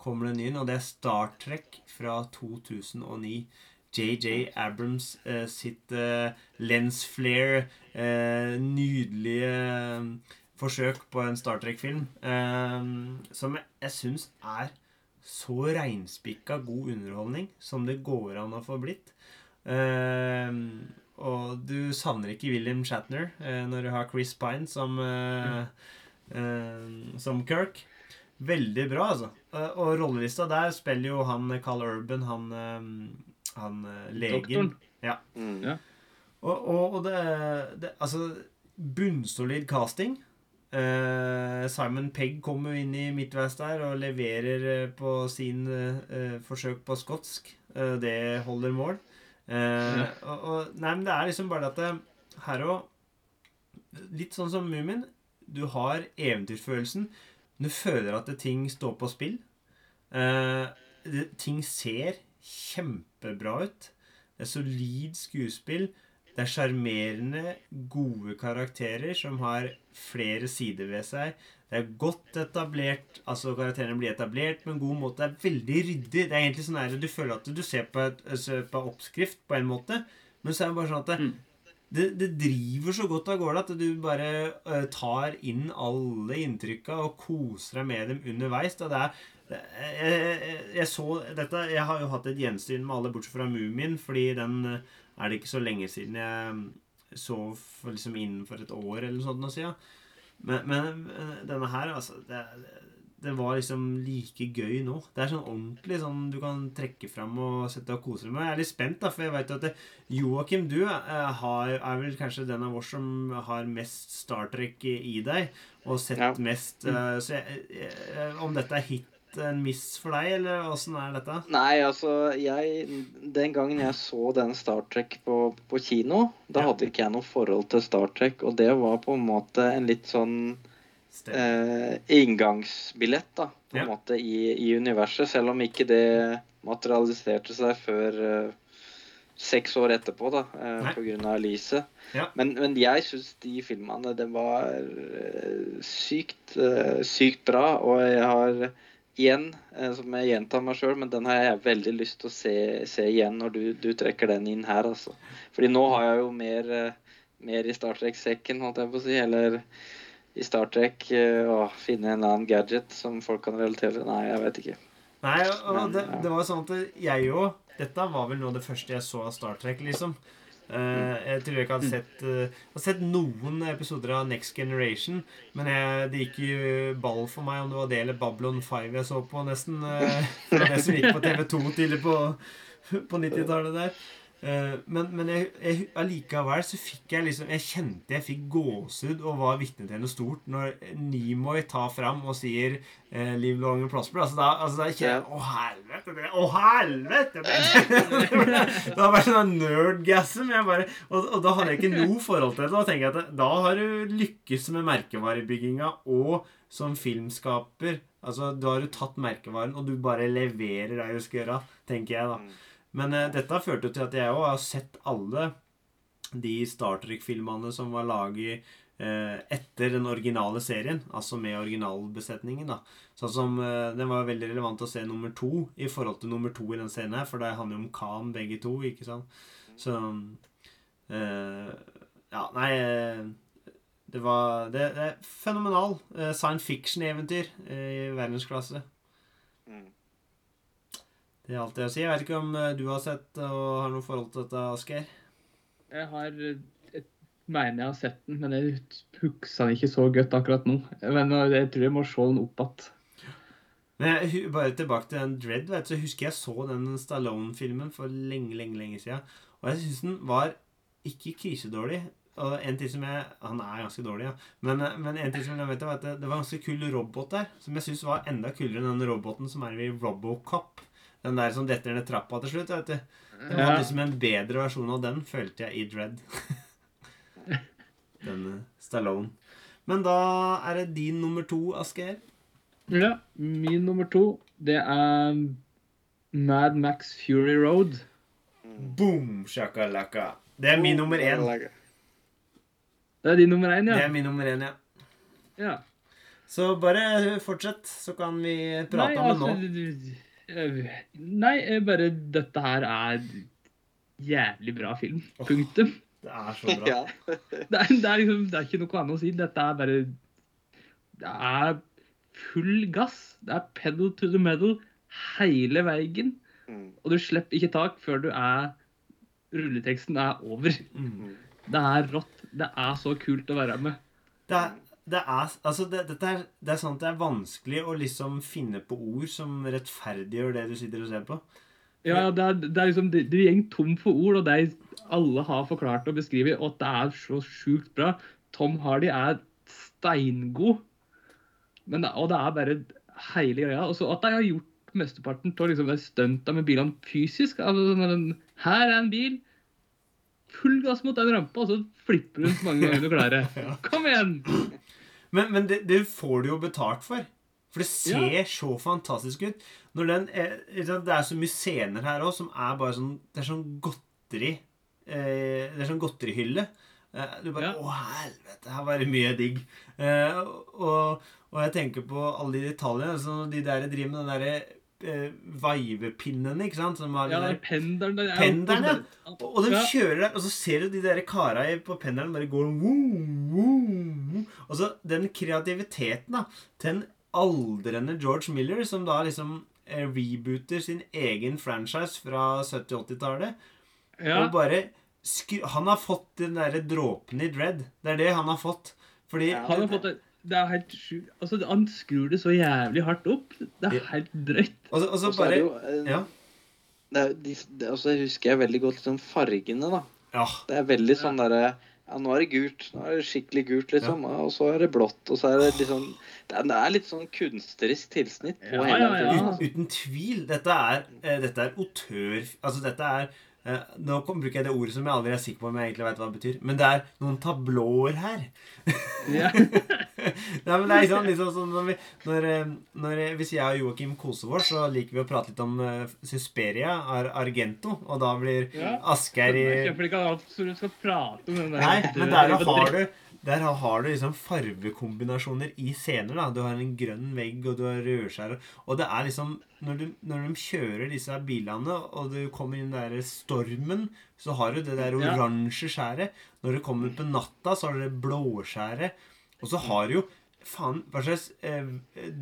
kommer det en ny en, og det er Star Trek fra 2009. JJ Abrams eh, sitt eh, lens flare, eh, nydelige eh, forsøk på en Star Trek-film, eh, som jeg, jeg syns er så reinspikka god underholdning som det går an å få blitt. Og du savner ikke William Shatner når du har Chris Pine som, som Kirk. Veldig bra, altså. Og rollelista der spiller jo han Carl Urban, han, han eh, legen. Doktoren. Ja. Mm. Ja. Og, og, og det, det Altså, bunnsolid casting. Eh, Simon Pegg kommer inn i midtveis der og leverer eh, på sin eh, forsøk på skotsk. Eh, det holder mål. Ja. og, og, nei, men det er liksom bare at det, her òg Litt sånn som Mumin. Du har eventyrfølelsen. Du føler at det, ting står på spill. Eh, det, ting ser kjempebra ut. Det er solid skuespill. Det er sjarmerende, gode karakterer som har flere sider ved seg. Det er godt etablert Altså karakterene blir etablert på en god måte. Det er veldig ryddig. Det er egentlig sånn at Du føler at du ser på, et, ser på oppskrift på en måte, men så er det bare sånn at det, Mm. Det, det driver så godt av gårde at du bare uh, tar inn alle inntrykka og koser deg med dem underveis. Da. Det er, jeg, jeg, jeg så dette Jeg har jo hatt et gjensyn med alle bortsett fra Mumien, fordi den eh, er det ikke så lenge siden jeg så liksom innenfor et år eller noe sånt. Men, men denne her, altså det, det var liksom like gøy nå. Det er sånn ordentlig sånn du kan trekke fram og sette og kose deg med. Jeg er litt spent, da, for jeg vet at Joakim, du eh, har, er vel kanskje den av oss som har mest Star Trek i, deg, og sett Ja. mest eh, Så jeg, jeg, om dette er hit en miss for deg, eller åssen er dette? Nei, altså, jeg Den gangen jeg så den Star Trek på, på kino, da Ja. hadde ikke jeg noe forhold til Star Trek, og det var på en måte en litt sånn. Eh, inngangsbillett, da, på en Ja. måte, i, i universet, selv om ikke det materialiserte seg før eh, seks år etterpå, da, eh, pga. Elise. Ja. Men, men jeg syns de filmene, det var eh, sykt, eh, sykt bra, og jeg har igjen, eh, som jeg gjentar meg sjøl, men den har jeg veldig lyst til å se, se igjen når du, du trekker den inn her, altså. Fordi nå har jeg jo mer, mer i Star Trek-sekken, holdt jeg på å si, eller i Star Trek eh, å finne en eller annen gadget som folk kan relatere Nei, jeg vet ikke. Nei, og Men, det, ja. det var sånn at jeg òg Dette var vel noe av det første jeg så av Star Trek, liksom. Uh, jeg tror jeg ikke hadde sett uh, har sett noen episoder av Next Generation, men jeg, det gikk jo ball for meg om det var det eller Babylon 5 jeg så på, nesten. Uh, det det som gikk på TV2 tidlig på, på 90-tallet der. Eh, men men jeg, jeg, allikevel så fikk jeg liksom Jeg kjente jeg fikk gåsehud og var vitne til noe stort når Nimoy tar fram og sier eh, 'Liv long and. Altså da, altså da kjenner jeg Å, helvete! Det, å, helvete! Det, det vært sånn nerdgasm. Og, og da hadde jeg ikke noe forhold til det. Da tenker jeg at da har du lykkes med merkevarebygginga og som filmskaper. Altså, Da har du tatt merkevaren, og du bare leverer det du skal gjøre, tenker jeg, da. Men eh, dette førte til at jeg òg har sett alle de Star Trek-filmene som var laget eh, etter den originale serien, altså med originalbesetningen. da. Sånn som, eh, Det var veldig relevant å se nummer to i forhold til nummer to i den scenen her, for det handler jo om Khan begge to, ikke sant. Så eh, Ja, nei eh, Det var Det, det er fenomenal. Eh, science fiction-eventyr i verdensklasse. Det er alt jeg har å si. Jeg vet ikke om eh, du har sett og har noe forhold til dette, Asgeir? Jeg har eh, jeg mener jeg har sett den, men jeg husker den ikke så godt akkurat nå. Men eh, jeg tror jeg må se den opp igjen. Men jeg, bare tilbake til den Dread, vet du, så husker jeg så den Stallone-filmen for lenge, lenge lenge siden. Og jeg syns den var ikke krisedårlig. Og en ting som jeg Han er ganske dårlig, ja. Men, eh, men en ting som jeg vet var at det, det var en ganske kul robot der. Som jeg syns var enda kulere enn den roboten som er i Robocop. Den der som detter ned trappa til slutt. vet du. Det var Ja. liksom en bedre versjon av den, følte jeg, i Dread. den eh, Stallone. Men da er det din nummer to, Asgeir. Ja, min nummer to, det er Mad Max Fury Road. Boom, shakalaka. Det er min nummer én. Det er din nummer én, Det er min nummer én, ja. ja. Så bare fortsett, så kan vi prate om det nå. altså, Nei, eh, bare Dette her er jævlig bra film. Punktum. Det er så bra. Ja. Det er, det, er liksom, det er ikke noe annet å si. Dette er bare Det er full gass. Det er pedal to the metal hele veien. Mm. Og du slipper ikke tak før du er Rulleteksten er over. Mm. Det er rått. Det er så kult å være med. Det er, det er, altså det, er, det er sånn at det er vanskelig å liksom finne på ord som rettferdiggjør det du sitter og ser på. Ja, det er, det er liksom Du går tom for ord, og de alle har forklart og beskrevet, og at det er så sjukt bra. Tom Hardy er steingod, men det, og det er bare hele greia. Og så at de har gjort mesteparten av liksom, stunta med bilene fysisk. Altså, sånn den- her er en bil. Full gass mot den rampa, og så flipper du så mange ganger du klarer. Kom igjen! Men, men det, det får du jo betalt for. For det ser Ja. så fantastisk ut. Er, det er så mye scener her òg som er bare sånn Det er sånn godteri. Eh, det er sånn godterihylle. Eh, du bare Ja. Å, helvete, her var det mye digg. Eh, og, og jeg tenker på alle de detaljene. Altså, de der driver med den derre eh, veivepinnene, ikke sant? Som var Ja, der er pendelen der. Pendelen, ja. og, og de Ja. kjører der, og så ser du de der kara på pendelen bare går woo, woo. Og så den kreativiteten da til en aldrende George Miller, som da liksom eh, rebooter sin egen franchise fra 70-80-tallet. Ja. Og bare Han har fått den derre dråpen i Dread. Det er det han har fått. Fordi Ja. Han har fått det, det er helt sjukt. Altså, han skrur det så jævlig hardt opp. Det er helt drøyt. Og så, og så er bare det jo eh, Ja. det er, de, det, altså, Jeg husker jeg veldig godt liksom fargene, da. ja. Det er veldig sånn derre Ja, nå er det gult. Nå er det skikkelig gult, liksom. Ja. Og så er det blått. Og så er det liksom Det er, det er litt sånn kunstnerisk tilsnitt på Ja, hele ja, ja. Uten, uten tvil. Dette er, eh, dette er autør... Altså, dette er Nå kom, bruker jeg det ordet som jeg aldri er sikker på om jeg egentlig vet hva det betyr. Men det er noen tablåer her. Ja. Nei, men det er liksom, liksom sånn når vi, når, eh, når, eh, Hvis jeg og Joakim koser oss, så liker vi å prate litt om uh, Susperia, Ar Argento. Og da blir Ja. Asgeir i Jeg kjøper ikke at du skal prate om den der. Nei, men der har du der har du liksom farvekombinasjoner i scener. da Du har en grønn vegg, og du har rødskjær. Og det er liksom Når, du, når de kjører disse bilene, og du kommer inn den der stormen, så har du det der oransje skjæret. Når du kommer på natta, så har du det blåskjæret. Og så har du jo Faen, hva slags eh,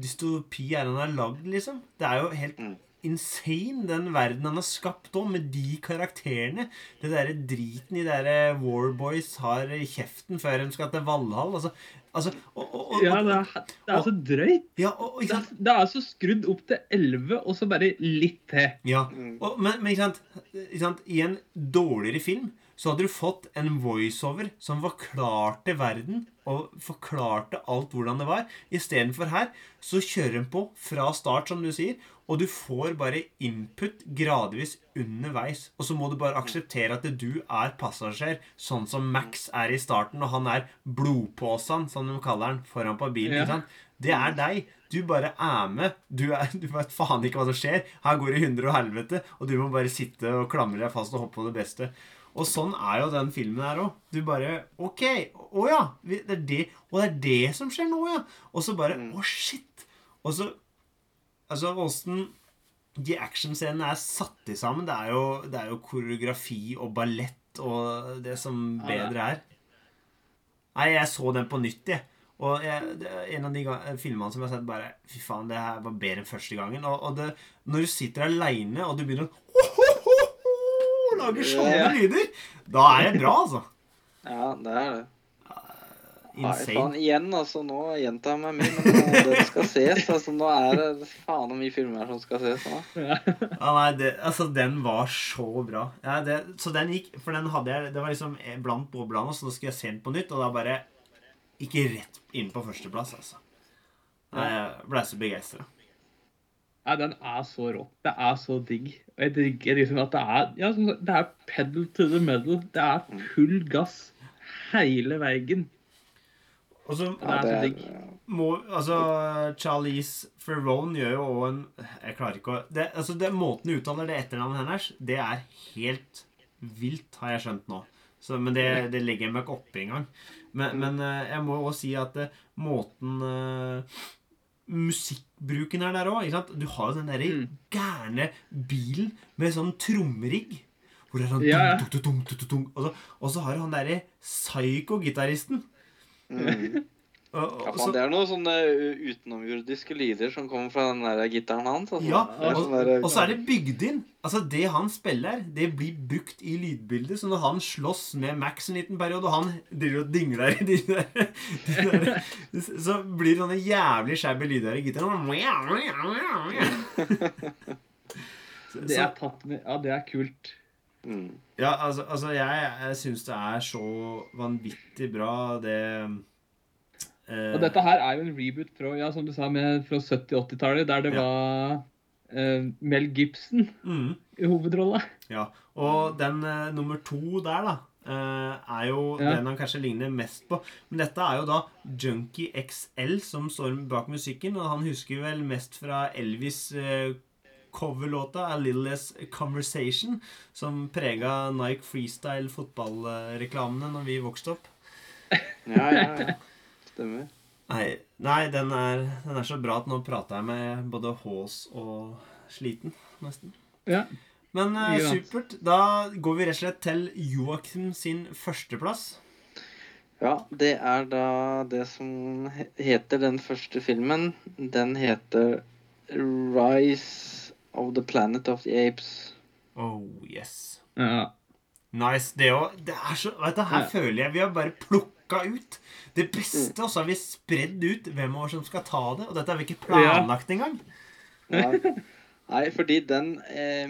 dystopi er han har lagd, liksom? Det er jo helt Mm. Insane, den verden han har skapt òg, med de karakterene. Det derre driten de derre Warboys har i kjeften før de skal til Valhall. Altså, altså og, og, og, Ja, det er, det er så drøyt. ja, Det ikke er, sant? det er så skrudd opp til 11, og så bare litt til. Ja. Mm. Og, men, men ikke, sant? ikke sant? I en dårligere film så hadde du fått en voiceover som forklarte verden og forklarte alt hvordan det var. Istedenfor her så kjører hun på fra start, som du sier, og du får bare input gradvis underveis. Og så må du bare akseptere at du er passasjer, sånn som Max er i starten, og han er blodpåsen, som de kaller han, foran på bilen. Ja. Det er deg. Du bare er med. Du, er, du vet faen ikke hva som skjer. Her går det hundre og helvete, og du må bare sitte og klamre deg fast og hoppe på det beste. Og sånn er jo den filmen her òg. Du bare OK. Å ja. Det er det, og det er det som skjer nå, ja. Og så bare Å, shit. Og så Altså, åssen de actionscenene er satt i sammen, det er, jo, det er jo koreografi og ballett og det som bedre er. Nei, jeg så den på nytt, jeg. Og jeg, en av de filmene som jeg har sett bare Fy faen, det her var bedre enn første gangen. Og, og det, når du sitter aleine og du begynner å lage sånne lyder, da er det bra, altså. Ja, det er det. Nei, faen, igjen, altså. Nå gjentar jeg meg mye, men eh, det skal ses. Altså, nå er det faen så mye filmer som skal ses. nå. Ja, nei, det, altså, den var så bra. Ja, det, så den gikk For den hadde jeg Det var liksom blant boblene, så nå skulle jeg se den på nytt, og da bare Ikke rett inn på førsteplass, altså. Jeg ble så begeistra. Ja, den er så rå. Det er så digg. Og jeg digger liksom at det er ja, det er pedal to the metal. Det er full gass hele veien. Og så Det er det må Altså, Charlize Ferrone gjør jo òg en Jeg klarer ikke å det, Altså, det Måten du uttaler det etternavnet hennes, det er helt vilt, har jeg skjønt nå. Så, men det, det legger jeg meg ikke opp i engang. Men, men eh, jeg må også si at eh, måten uh, Musikkbruken er der òg. Du har jo den derre Mm. gærne bilen med sånn trommerigg. Hvor det er sånn Ja, ja. Og, så, og så har du han derre psycho-gitaristen. Mm. Ja, man, det er noen sånne utenomjordiske lyder som kommer fra den der gitaren hans. Altså. Ja, og, sånn der- og så er det bygd inn. Altså Det han spiller, det blir brukt i lydbildet. Så når han slåss med Max en liten periode, og han driver og dingler i de der, de der Så blir det sånne jævlig shabby lyder i gitaren. Det er tatt med Ja, det er kult. Mm. Ja, altså, altså jeg, jeg syns det er så vanvittig bra, det eh, Og dette her er jo en reboot fra, ja, som du sa, med, fra 70-80-tallet, der det Ja. var eh, Mel Gibson mm, i hovedrolla. Ja. Og den eh, nummer to der, da, eh, er jo Ja. den han kanskje ligner mest på. Men dette er jo da Junkie XL som står bak musikken, og han husker vel mest fra Elvis eh, coverlåta A Little Less Conversation, som prega Nike Freestyle fotballreklamene når vi vokste opp. Ja, ja, ja. Stemmer. Nei, nei den, er, den er så bra at nå prater jeg med både hås og sliten, nesten. Ja. Men uh, supert. Da går vi rett og slett til Joakim sin førsteplass. Ja, det er da det som heter den første filmen. Den heter Rise of the Planet of the Apes. Oh, yes. ja. Nice. Det òg. Det så Vet du, her Ja. føler jeg vi har bare plukka ut det beste, og så har vi spredd ut hvem av oss som skal ta det. Og dette har vi ikke planlagt engang. Nei, Nei fordi den eh,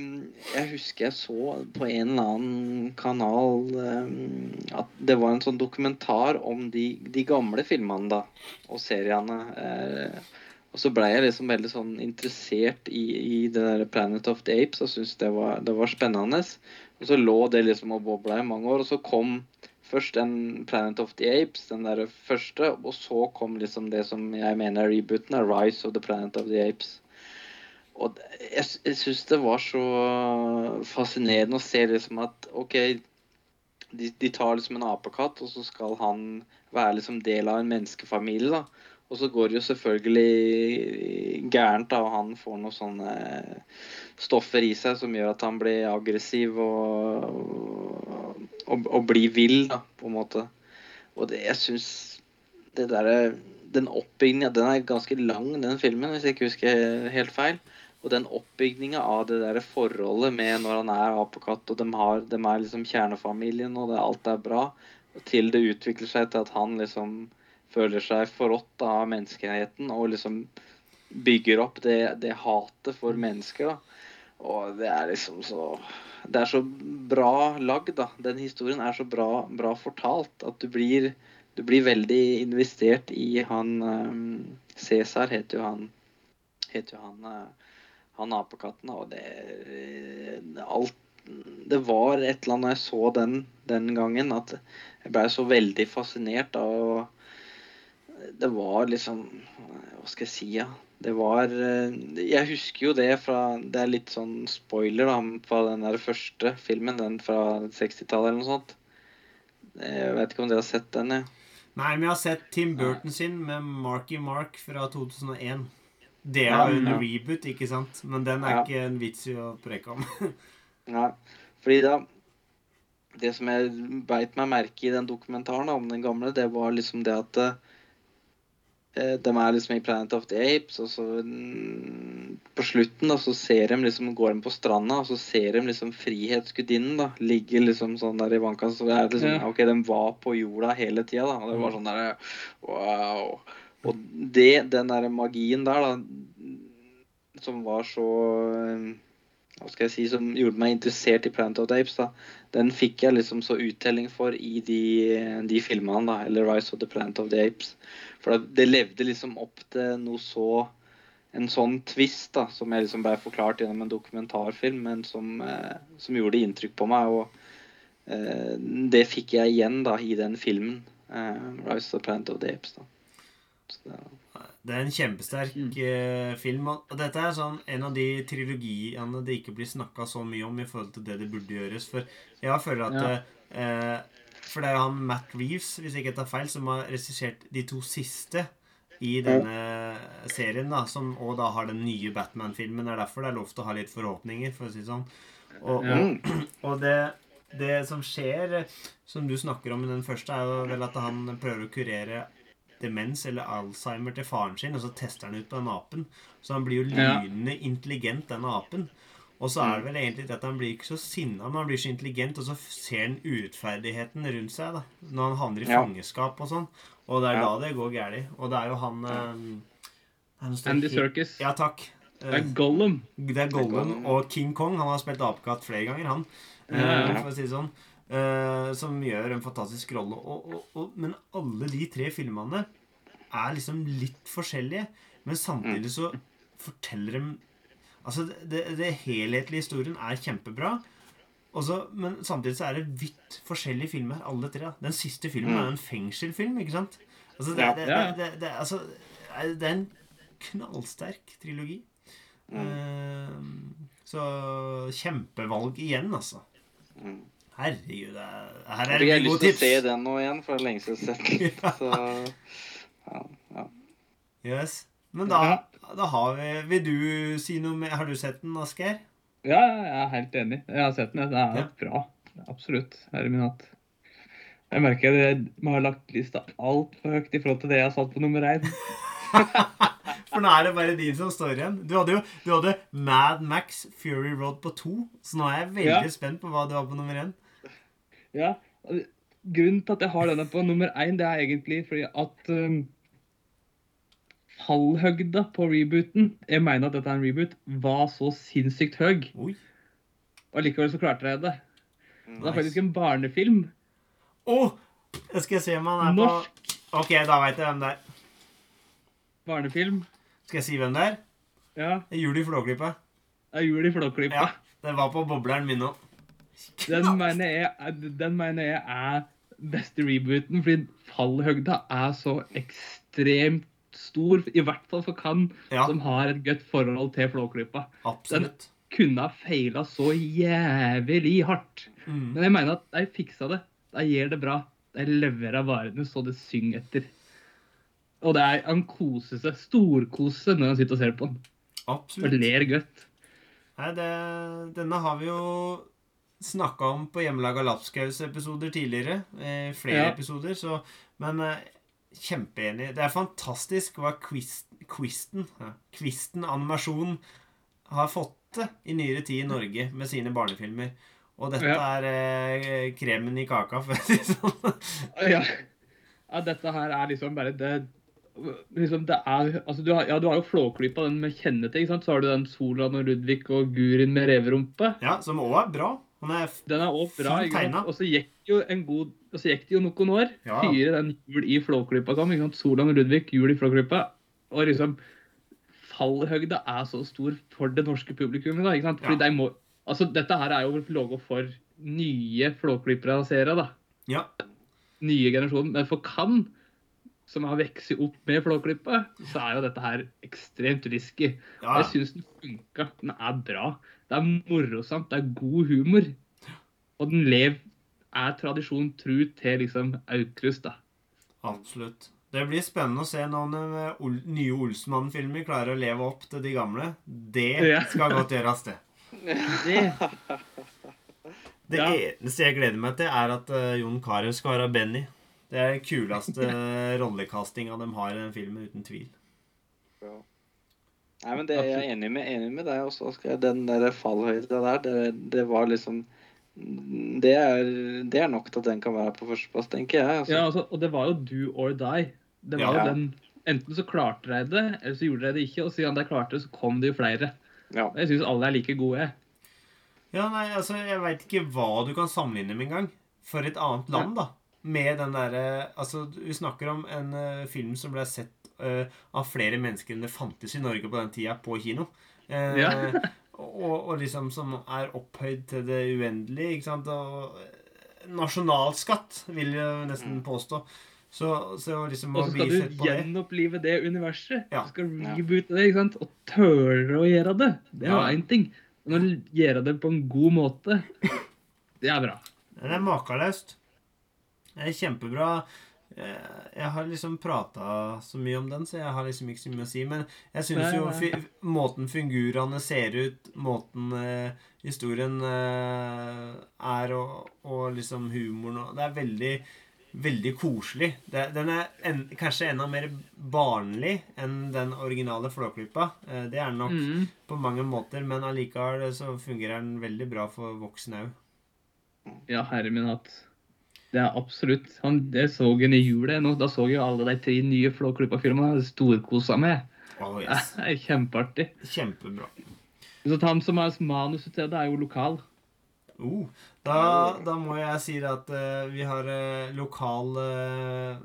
Jeg husker jeg så på en eller annen kanal eh, at det var en sånn dokumentar om de, de gamle filmene da, og seriene. Eh, og så blei jeg liksom veldig sånn interessert i, i det der Planet of the Apes og syntes det, det var spennende. Og så lå det liksom og bobla i mange år, og så kom først den Planet of the Apes, den der første, og så kom liksom det som jeg mener er rebooten, er Rise of the Planet of the Apes. Og jeg, jeg syns det var så fascinerende å se liksom at OK, de, de tar liksom en apekatt, og så skal han være liksom del av en menneskefamilie, da. Og så går det jo selvfølgelig gærent, da, og han får noen sånne stoffer i seg som gjør at han blir aggressiv og, og, og blir vill, da, på en måte. Og det, jeg syns det derre Den oppbygninga Den er ganske lang, den filmen, hvis jeg ikke husker helt feil. Og den oppbygninga av det der forholdet med når han er apekatt, og de, har, de er liksom kjernefamilien, og det, alt er bra, til det utvikler seg til at han liksom føler seg forrådt av menneskeheten og liksom bygger opp det, det hatet for mennesker. da. Og det er liksom så Det er så bra lagd, da. Den historien er så bra, bra fortalt at du blir du blir veldig investert i han um, Cæsar heter jo han heter jo han eh, han apekatten, og det, det alt Det var et eller annet når jeg så den den gangen, at jeg blei så veldig fascinert av Det var liksom Hva skal jeg si, ja. Det var eh, Jeg husker jo det fra Det er litt sånn spoiler da, fra den der første filmen, den fra 60-tallet eller noe sånt. Jeg vet ikke om dere har sett den? Ja. Nei, men jeg har sett Tim Burton sin med Marky Mark fra 2001. Det er jo en reboot, ikke sant? Men den er Ja. ikke en vits i å preke om. Nei, fordi da Det som jeg beit meg merke i den dokumentaren da, om den gamle, det var liksom det at eh, de er liksom i Planet of the Apes, og så mm, på slutten da, så ser de liksom, går de på stranda, og så ser de liksom Frihetsgudinnen da, ligge liksom sånn der i vannkanten. Så det er liksom, Ja. ok, de var på jorda hele tida, da. Og det var sånn der, wow. Og det, den der magien der, da, som var så eh, hva skal jeg si, som gjorde meg interessert i Planet of the Apes, da, den fikk jeg liksom så uttelling for i de, de filmene, da, eller Rise of the Planet of the Apes. For det, levde liksom opp til noe så En sånn twist da, som jeg liksom ble forklart gjennom en dokumentarfilm, men som, eh, som gjorde inntrykk på meg. Og eh, det fikk jeg igjen da i den filmen, eh, Rise of the Planet of the Apes. da. Så det, Det er en kjempesterk Mm. eh, film. Og og dette er sånn en av de trilogiene det ikke blir snakka så mye om i forhold til det det burde gjøres. For jeg føler at Ja. eh, For det er jo han Matt Reeves, hvis jeg ikke tar feil, som har regissert de to siste i denne serien, da, som og da har den nye Batman-filmen. Det er derfor det er lov til å ha litt forhåpninger, for å si det sånn. Og, Ja. Mm. og det, det som skjer, som du snakker om i den første, er jo vel at han prøver å kurere demens eller Alzheimer til faren sin, og så tester han ut på den apen. Så han blir jo Ja. intelligent, den apen. Og så er det vel egentlig at han blir ikke så sinna, men han blir så intelligent, og så ser han urettferdigheten rundt seg, da. Når han havner i Ja. fangenskap og sånn. Og det er Ja. da det går galt. Og det er jo han eh, Andy Serkis. Ja, takk. Det er Gollum. Det er Gollum og King Kong. Han har spilt apekatt flere ganger, han. Eh, for å si det sånn. Eh, som gjør en fantastisk rolle. Og, og, og, men alle de tre filmene er liksom litt forskjellige. Men samtidig så forteller de Altså, det, helhetlige historien er kjempebra. Også, men samtidig så er det vidt forskjellige filmer, alle tre. da. Den siste filmen Mm. er en fengselfilm, ikke sant? Altså, det, det, det, det, det, altså, det er en knallsterk trilogi. Mm. Eh, så kjempevalg igjen, altså. Mm. Herregud, det er, her er Jeg det har lyst til å se den nå igjen, for det er lenge siden jeg har sett den. Så ja, ja. Yes. Men da, da har vi Vil du si noe mer? Har du sett den, Asgeir? Ja, jeg er helt enig. Jeg har sett den. Det er Ja. bra. Absolutt. Herre min hatt. Jeg merker at jeg har lagt lista altfor høyt i forhold til det jeg har satt på nummer én. For nå er det bare din som står igjen. Du hadde jo du hadde Mad Max Fury Road på to, så nå er jeg veldig Ja. spent på hva du har på nummer én. Ja. Grunnen til at jeg har denne på nummer én, det er egentlig fordi at um, fallhøgda på rebooten Jeg mener at dette er en reboot var så sinnssykt høy, Oi. og likevel så klarte jeg det. Det er faktisk en barnefilm. Å! Jeg skal se om han er på Norsk Ok, da veit jeg hvem det er. barnefilm. Skal jeg si hvem det er? Ja. Det er Jul i Flåklypa. Det er jul i Flåklypa. Ja. Den var på bobleren min òg. Den mener jeg, den mener jeg er beste rebooten, fordi fallhøgda er så ekstremt stor, i hvert fall for Kan, Ja, som har et godt forhold til Flåklypa. absolutt. Kunne ha feila så jævlig hardt. Mm. Men jeg mener at de fiksa det. De gjør det bra. De leverer varene så det synger etter. Og det er han koser seg, storkoser seg når han sitter og ser på den. Og Absolutt. ler godt. Nei, det, denne har vi jo snakka om på Hjemmelaga Lapskaus-episoder tidligere. Eh, flere Ja. episoder, så Men eh, kjempeenig. Det er fantastisk hva Quist, Quisten, ja, Quisten animasjon har fått til i nyere tid i Norge med sine barnefilmer. Og dette Ja. er eh, kremen i kaka, for å si det sånn. Ja. ja, dette her er liksom bare det liksom det er, altså du har, Ja, du har jo Flåklypa, den med kjennete. ikke sant? Så har du den Solan og Ludvig og Gurin med reverumpe. Ja, som òg er bra. Han er Den er òg bra. Ikke sant? Og så gikk god, og så gikk det jo noen år. Ja. Fire den jul i Flåklypa kom. ikke sant? Solan Ludvig, jul i Flåklypa. Og liksom Fallhøgda er så stor for det norske publikummet. da, ikke sant? Fordi Ja. de må, altså Dette her er jo logo for nye Flåklypa-seere, da. Ja. nye generasjoner. Men for Kan, som har vokst opp med Flåklypa, så er jo dette her ekstremt risky. ja. Jeg syns den funka. Den er bra. Det er morosamt. Det er god humor. Og den lev, er tradisjon tru til liksom Aukrust, da. Absolutt. Det blir spennende å se når den nye Olsmann-filmer klarer å leve opp til de gamle. Det skal godt gjøres, det. Det, Det eneste jeg gleder meg til, er at eh, Jon Carew skal være Benny. Det er den kuleste rollekastinga de har i den filmen, uten tvil. Ja. Nei, men det er jeg enig med, enig med deg også, Oskar. Den der fallhøyden der, det, det var liksom det er, det er nok til at den kan være på førsteplass, tenker jeg. Altså. ja, altså, og det var jo do or die. Det var Ja. jo den Enten så klarte de det, eller så gjorde de det ikke. Og siden de klarte det, så kom det jo flere. Ja. Og Jeg syns alle er like gode. Ja, nei, altså, jeg veit ikke hva du kan sammenligne med engang. For et annet land, da. Med den derre Altså, vi snakker om en eh, film som ble sett eh, av flere mennesker enn det fantes i Norge på den tida, på kino. Eh, Ja. og, og liksom som er opphøyd til det uendelige, ikke sant. Og eh, nasjonalskatt, vil jeg nesten påstå. Så, så liksom Og så skal du gjenopplive det det universet. Ja. Du skal reboote det, ikke sant? Og tørre å gjøre det. Det er Ja. én ting. Men å gjøre det på en god måte, det er bra. Det er makeløst. Det er kjempebra. Eh, Jeg har liksom prata så mye om den, så jeg har liksom ikke så mye å si. Men jeg syns jo fi måten figurene ser ut, måten eh, historien eh, er, og, og liksom humoren og Det er veldig, veldig koselig. Det, den er en, kanskje enda mer barnlig enn den originale Flåklypa. Eh, det er den nok Mm. på mange måter, men allikevel så fungerer den veldig bra for voksne òg. Ja, herre min hatt. Det er absolutt. Han, det så en i jula. Da så jo alle de tre nye Flåklypa-filmene. Storkosa med. Oh, yes. Det er kjempeartig. Kjempebra. Så han som har manuset til det, er jo lokal. Oh, da, da må jeg si at uh, vi har uh, lokal eh,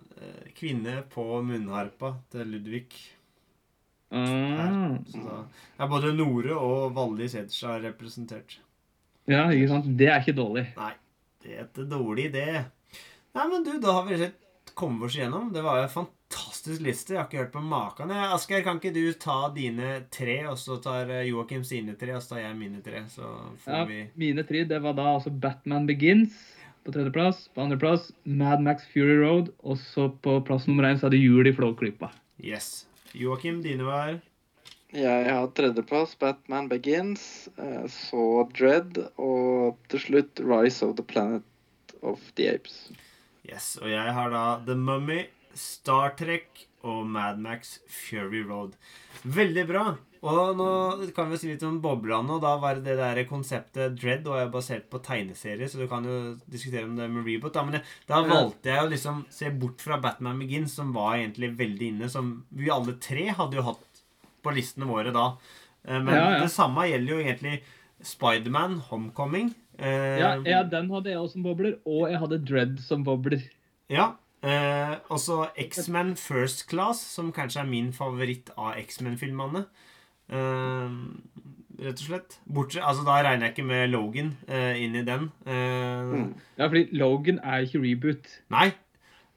kvinne på munnharpa til Ludvig. Ah. Så da er både Nore og Valli Sedstad representert. Ja, ikke sant. Det er ikke dårlig. Nei, det er en dårlig, idé. Nei, men du, da har vi sett kommet oss igjennom. Det var jo en fantastisk liste. Jeg har ikke hørt på maken. Asgeir, kan ikke du ta dine tre, og så tar eh, Joakim sine tre, og så tar jeg mine tre? Så får Ja, vi mine tre, det var da altså Batman Begins på tredjeplass. På andreplass Mad Max Fury Road. Og så på plass nummer én så er det Jul i Flåklypa. Yes. Joakim, dine var Jeg har tredjeplass, Batman Begins, eh, så Dread, og til slutt Rise of the Planet of the Apes. Yes, og jeg har da The Mummy, Star Trek og Mad Max Fury Road. Veldig bra. Og nå kan vi si litt om boblene. Og da var det der konseptet Dread og er basert på tegneserier, så du kan jo diskutere om det med reboot. Da. Men det, da valgte jeg å liksom se bort fra Batman Begins, som var egentlig veldig inne. Som vi alle tre hadde jo hatt på listene våre da. Eh, Men Ja, ja. det samme gjelder jo egentlig Spiderman Homecoming. Eh, Ja, ja, den hadde jeg også som bobler. Og jeg hadde Dread som bobler. Ja. Eh, også X-Men First Class, som kanskje er min favoritt av X-Men-filmene. Eh, rett og slett. Bortsett, altså Da regner jeg ikke med Logan eh, inn i den. Eh, Mm. Ja, fordi Logan er ikke reboot. Nei,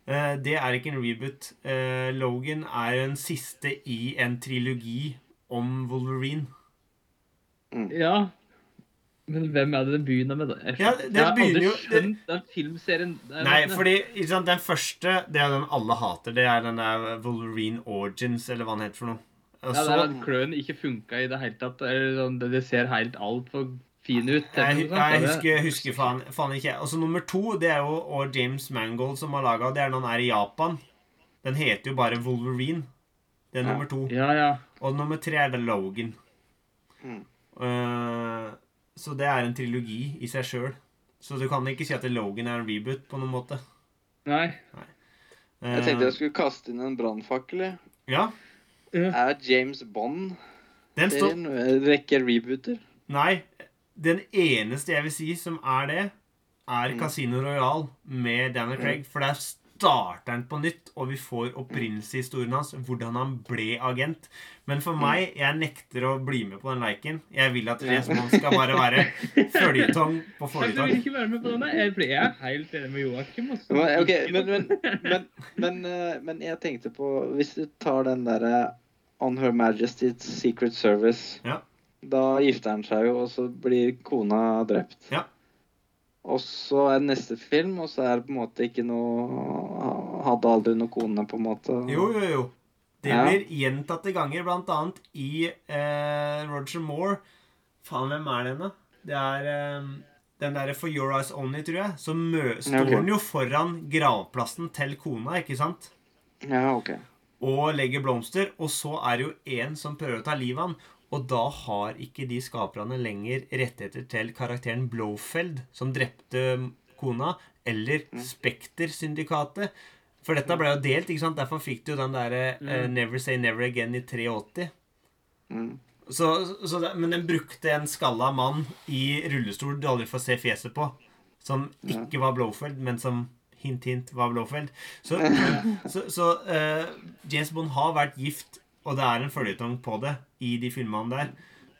det er ikke en reboot. Eh, Logan er den siste i en trilogi om Wolverine. Ja. Men hvem er det den begynner med? da? Jeg, Ja, det- det jeg har aldri begynner jo- det- skjønt den filmserien. Er Nei, fordi ikke sant, den første, det er den alle hater. Det er den der Wolverine Origins, eller hva den heter for noe. Og Ja, det er at kløen ikke funka i det hele tatt. Sånn, det, det ser helt altfor fin ut. Jeg, eller jeg husker, husker faen, faen ikke. Og så nummer to, det er jo og James Mangold som har laga. Det er når han er i Japan. Den heter jo bare Wolverine. Det er Ja. nummer to. Ja, ja. Og nummer tre er det Logan. Mm. Uh, så det er en trilogi i seg sjøl. Så du kan ikke si at Logan er en reboot på noen måte. Nei. Jeg tenkte jeg skulle kaste inn en brannfakkel. jeg. Ja. Er James Bond den står en rekke rebooter? Nei. Den eneste jeg vil si som er det, er Mm. Casino Royal med Daniel Craig. For der starter han på nytt, og vi får opprinnelseshistorien hans, hvordan han ble agent. Men for meg, jeg nekter å bli med på den leiken. Jeg vil at Resmond skal bare være føljetong på Jeg vil ikke være med på denne. Jeg, er helt enig med Joakim. Okay, Men, men, men, men, men, eh, men jeg tenkte på Hvis du tar den derre On Her Majesty's Secret Service Ja. Da gifter han seg jo, og så blir kona drept. Ja. Og så er det neste film, og så er det på en måte ikke noe Hadde aldri noe kone, på en måte. Jo, jo, jo. Det Ja. blir gjentatte ganger, blant annet i eh, Roger Moore. Faen, hvem er den, da? Det er eh, den derre For Your Eyes Only, tror jeg. Så står okay. den jo foran gravplassen til kona, ikke sant? Ja, ok. Og legger blomster. Og så er det jo en som prøver å ta livet av han. Og da har ikke de skaperne lenger rettigheter til karakteren Blofeld, som drepte kona, eller Spekter-syndikatet. For dette ble jo delt, ikke sant? Derfor fikk du den derre uh, Never Say Never Again i 83. Mm. Så, så det, men den brukte en skalla mann i rullestol du aldri får se fjeset på, som ikke var Blofeld, men som hint, hint var Blofeld. Så, så, så uh, James Bond har vært gift, og det er en føljetong på det i de filmene der.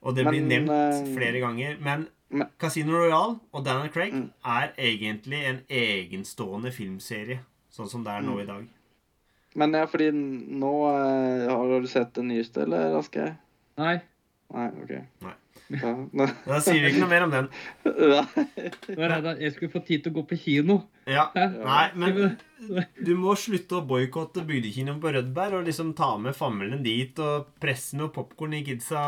Og det blir nevnt eh, flere ganger. Men men- Casino Royale og Daniel Craig Mm. er egentlig en egenstående filmserie, sånn som det er nå Mm. i dag. Men ja, fordi nå eh, Har du sett den nyeste, eller, Aske? Nei. Nei, OK. Nei. Ja, Da sier vi ikke noe mer om den. Nei jeg skulle få tid til å gå på kino. Ja, Nei, men Du må slutte å boikotte bygdekinoen på Rødberg og liksom ta med familien dit og presse noe popkorn i kidsa.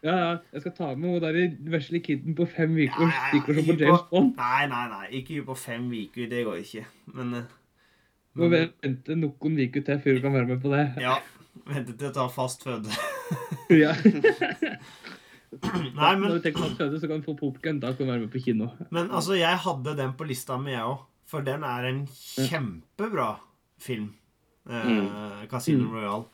Ja, ja. Jeg skal ta med hun der vesle kiden på fem uker og Ja, ja, ja, på James Bond. Nei, nei, nei. Ikke på fem uker. Det går ikke. Men, eh, Må vente noen uker til før du kan være med på det. Ja. Vente til å ta fast føde. Ja. Nei, Når men, du tenker på føde, så kan du få popkorn. Da kan du være med på kino. men altså, jeg hadde den på lista mi, jeg òg. For den er en kjempebra film. Eh, Casino Mm. Royale.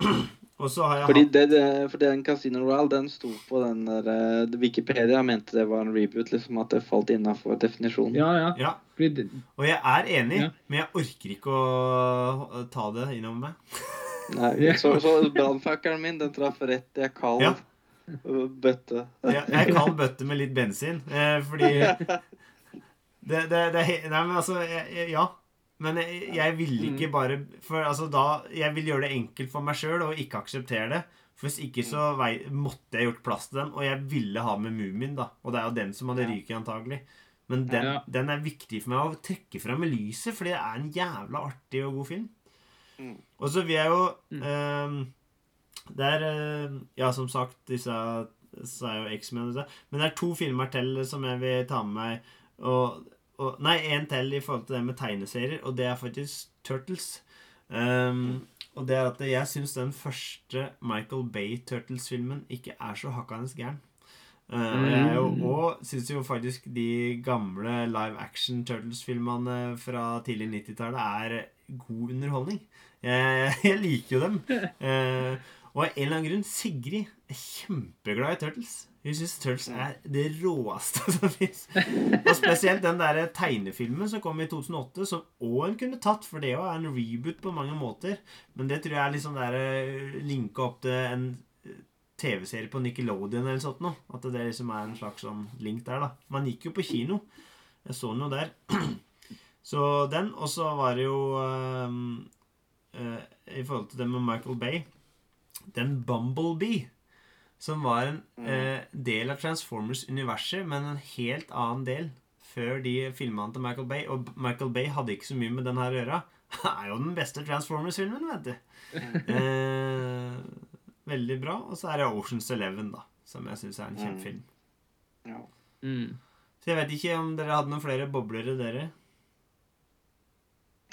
Og så har jeg Fordi hatt det, det, fordi den Casino Royale, den sto på den der eh, Wikipedia mente det var en reboot, liksom at det falt innafor definisjonen. Ja, ja. Ja, Fordi og jeg er enig, Ja. men jeg orker ikke å ta det innover meg. Nei, Så, så brannfakkelen min, den traff rett i ei kald Ja. Bøtte. Jeg, jeg kald bøtte med litt bensin, eh, fordi det, det, det Nei, men altså Ja. Men jeg, jeg vil ikke bare For altså da Jeg vil gjøre det enkelt for meg sjøl og ikke akseptere det. For hvis ikke så vei, måtte jeg gjort plass til den, og jeg ville ha med Mumin, da. Og det er jo den som hadde ryket, antagelig. Men den, Ja. den er viktig for meg å trekke fram i lyset, fordi det er en jævla artig og god film. Mm. Og så vil jeg jo Mm. ehm, Det er eh, Ja, som sagt, disse så er jo X-Men. Men det er to filmer til som jeg vil ta med meg. Og, og Nei, én til i forhold til det med tegneserier, og det er faktisk Turtles. Um, og det er at jeg syns den første Michael Bay Turtles-filmen ikke er så hakkende gæren. Uh, jeg jo Mm. syns jo faktisk de gamle live action Turtles-filmene fra tidlig 90-tallet er god underholdning. Jeg, jeg liker jo dem. Eh, og av en eller annen grunn Sigrid er kjempeglad i Turtles. Hun syns Turtles er det råeste som fins. Og spesielt den der tegnefilmen som kom i 2008, som òg en kunne tatt, for det òg er en reboot på mange måter. Men det tror jeg er liksom der eh, linka opp til en eh, TV-serie på Nickelodeon eller sånt noe. At det liksom er en slags sånn link der, da. Man gikk jo på kino. Jeg så den jo der. Så den, og så var det jo ehm, eh, I forhold til det med Michael Bay Den Bumblebee, som var en eh, del av Transformers-universet, men en helt annen del før de filma den til Michael Bay. Og Michael Bay hadde ikke så mye med den her å gjøre. Det er jo den beste Transformers-filmen, vet du. Eh, veldig bra. Og så er det Oceans Eleven, da, som jeg syns er en Mm. kjempefilm. Ja. mm. Så jeg vet ikke om dere hadde noen flere boblere, dere.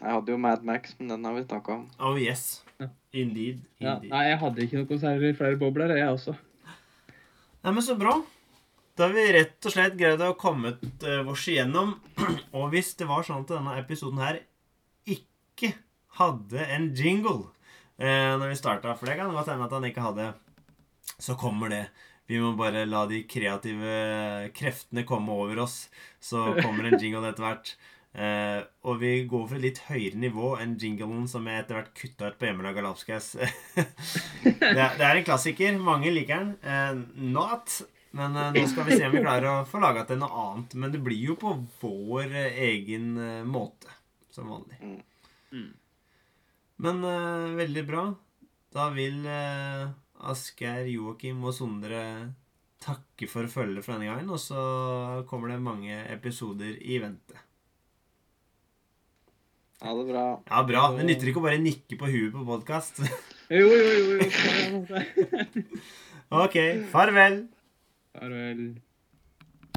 Jeg hadde jo Mad Max, men den har vi snakka om. Oh yes. Ja. Indeed. ja. Indeed. Nei, jeg hadde ikke noe særlig flere bobler, jeg også. Nei, men så bra. Da har vi rett og slett greid å komme oss igjennom. Og hvis det var sånn at denne episoden her ikke hadde en jingle eh, når vi starta, for det kan godt hende at han ikke hadde, så kommer det. Vi må bare la de kreative kreftene komme over oss, så kommer en jingle etter hvert. Eh, og vi går for et litt høyere nivå enn jinglen som jeg etter hvert kutta ut på hjemmelaga lapskaus. det, er- det er en klassiker. Mange liker den. Eh, not. Men eh, nå skal vi se om vi klarer å få laga til noe annet. Men det blir jo på vår egen eh, måte, som vanlig. Mm. Men eh, veldig bra. Da vil eh, Asgeir, Joakim og Sondre takke for følget for denne gangen. Og så kommer det mange episoder i vente. Ha det bra. Ja, bra. Det nytter ikke å bare nikke på huet på podkast. Jo, jo, jo. jo. ok. Farvel. Farvel.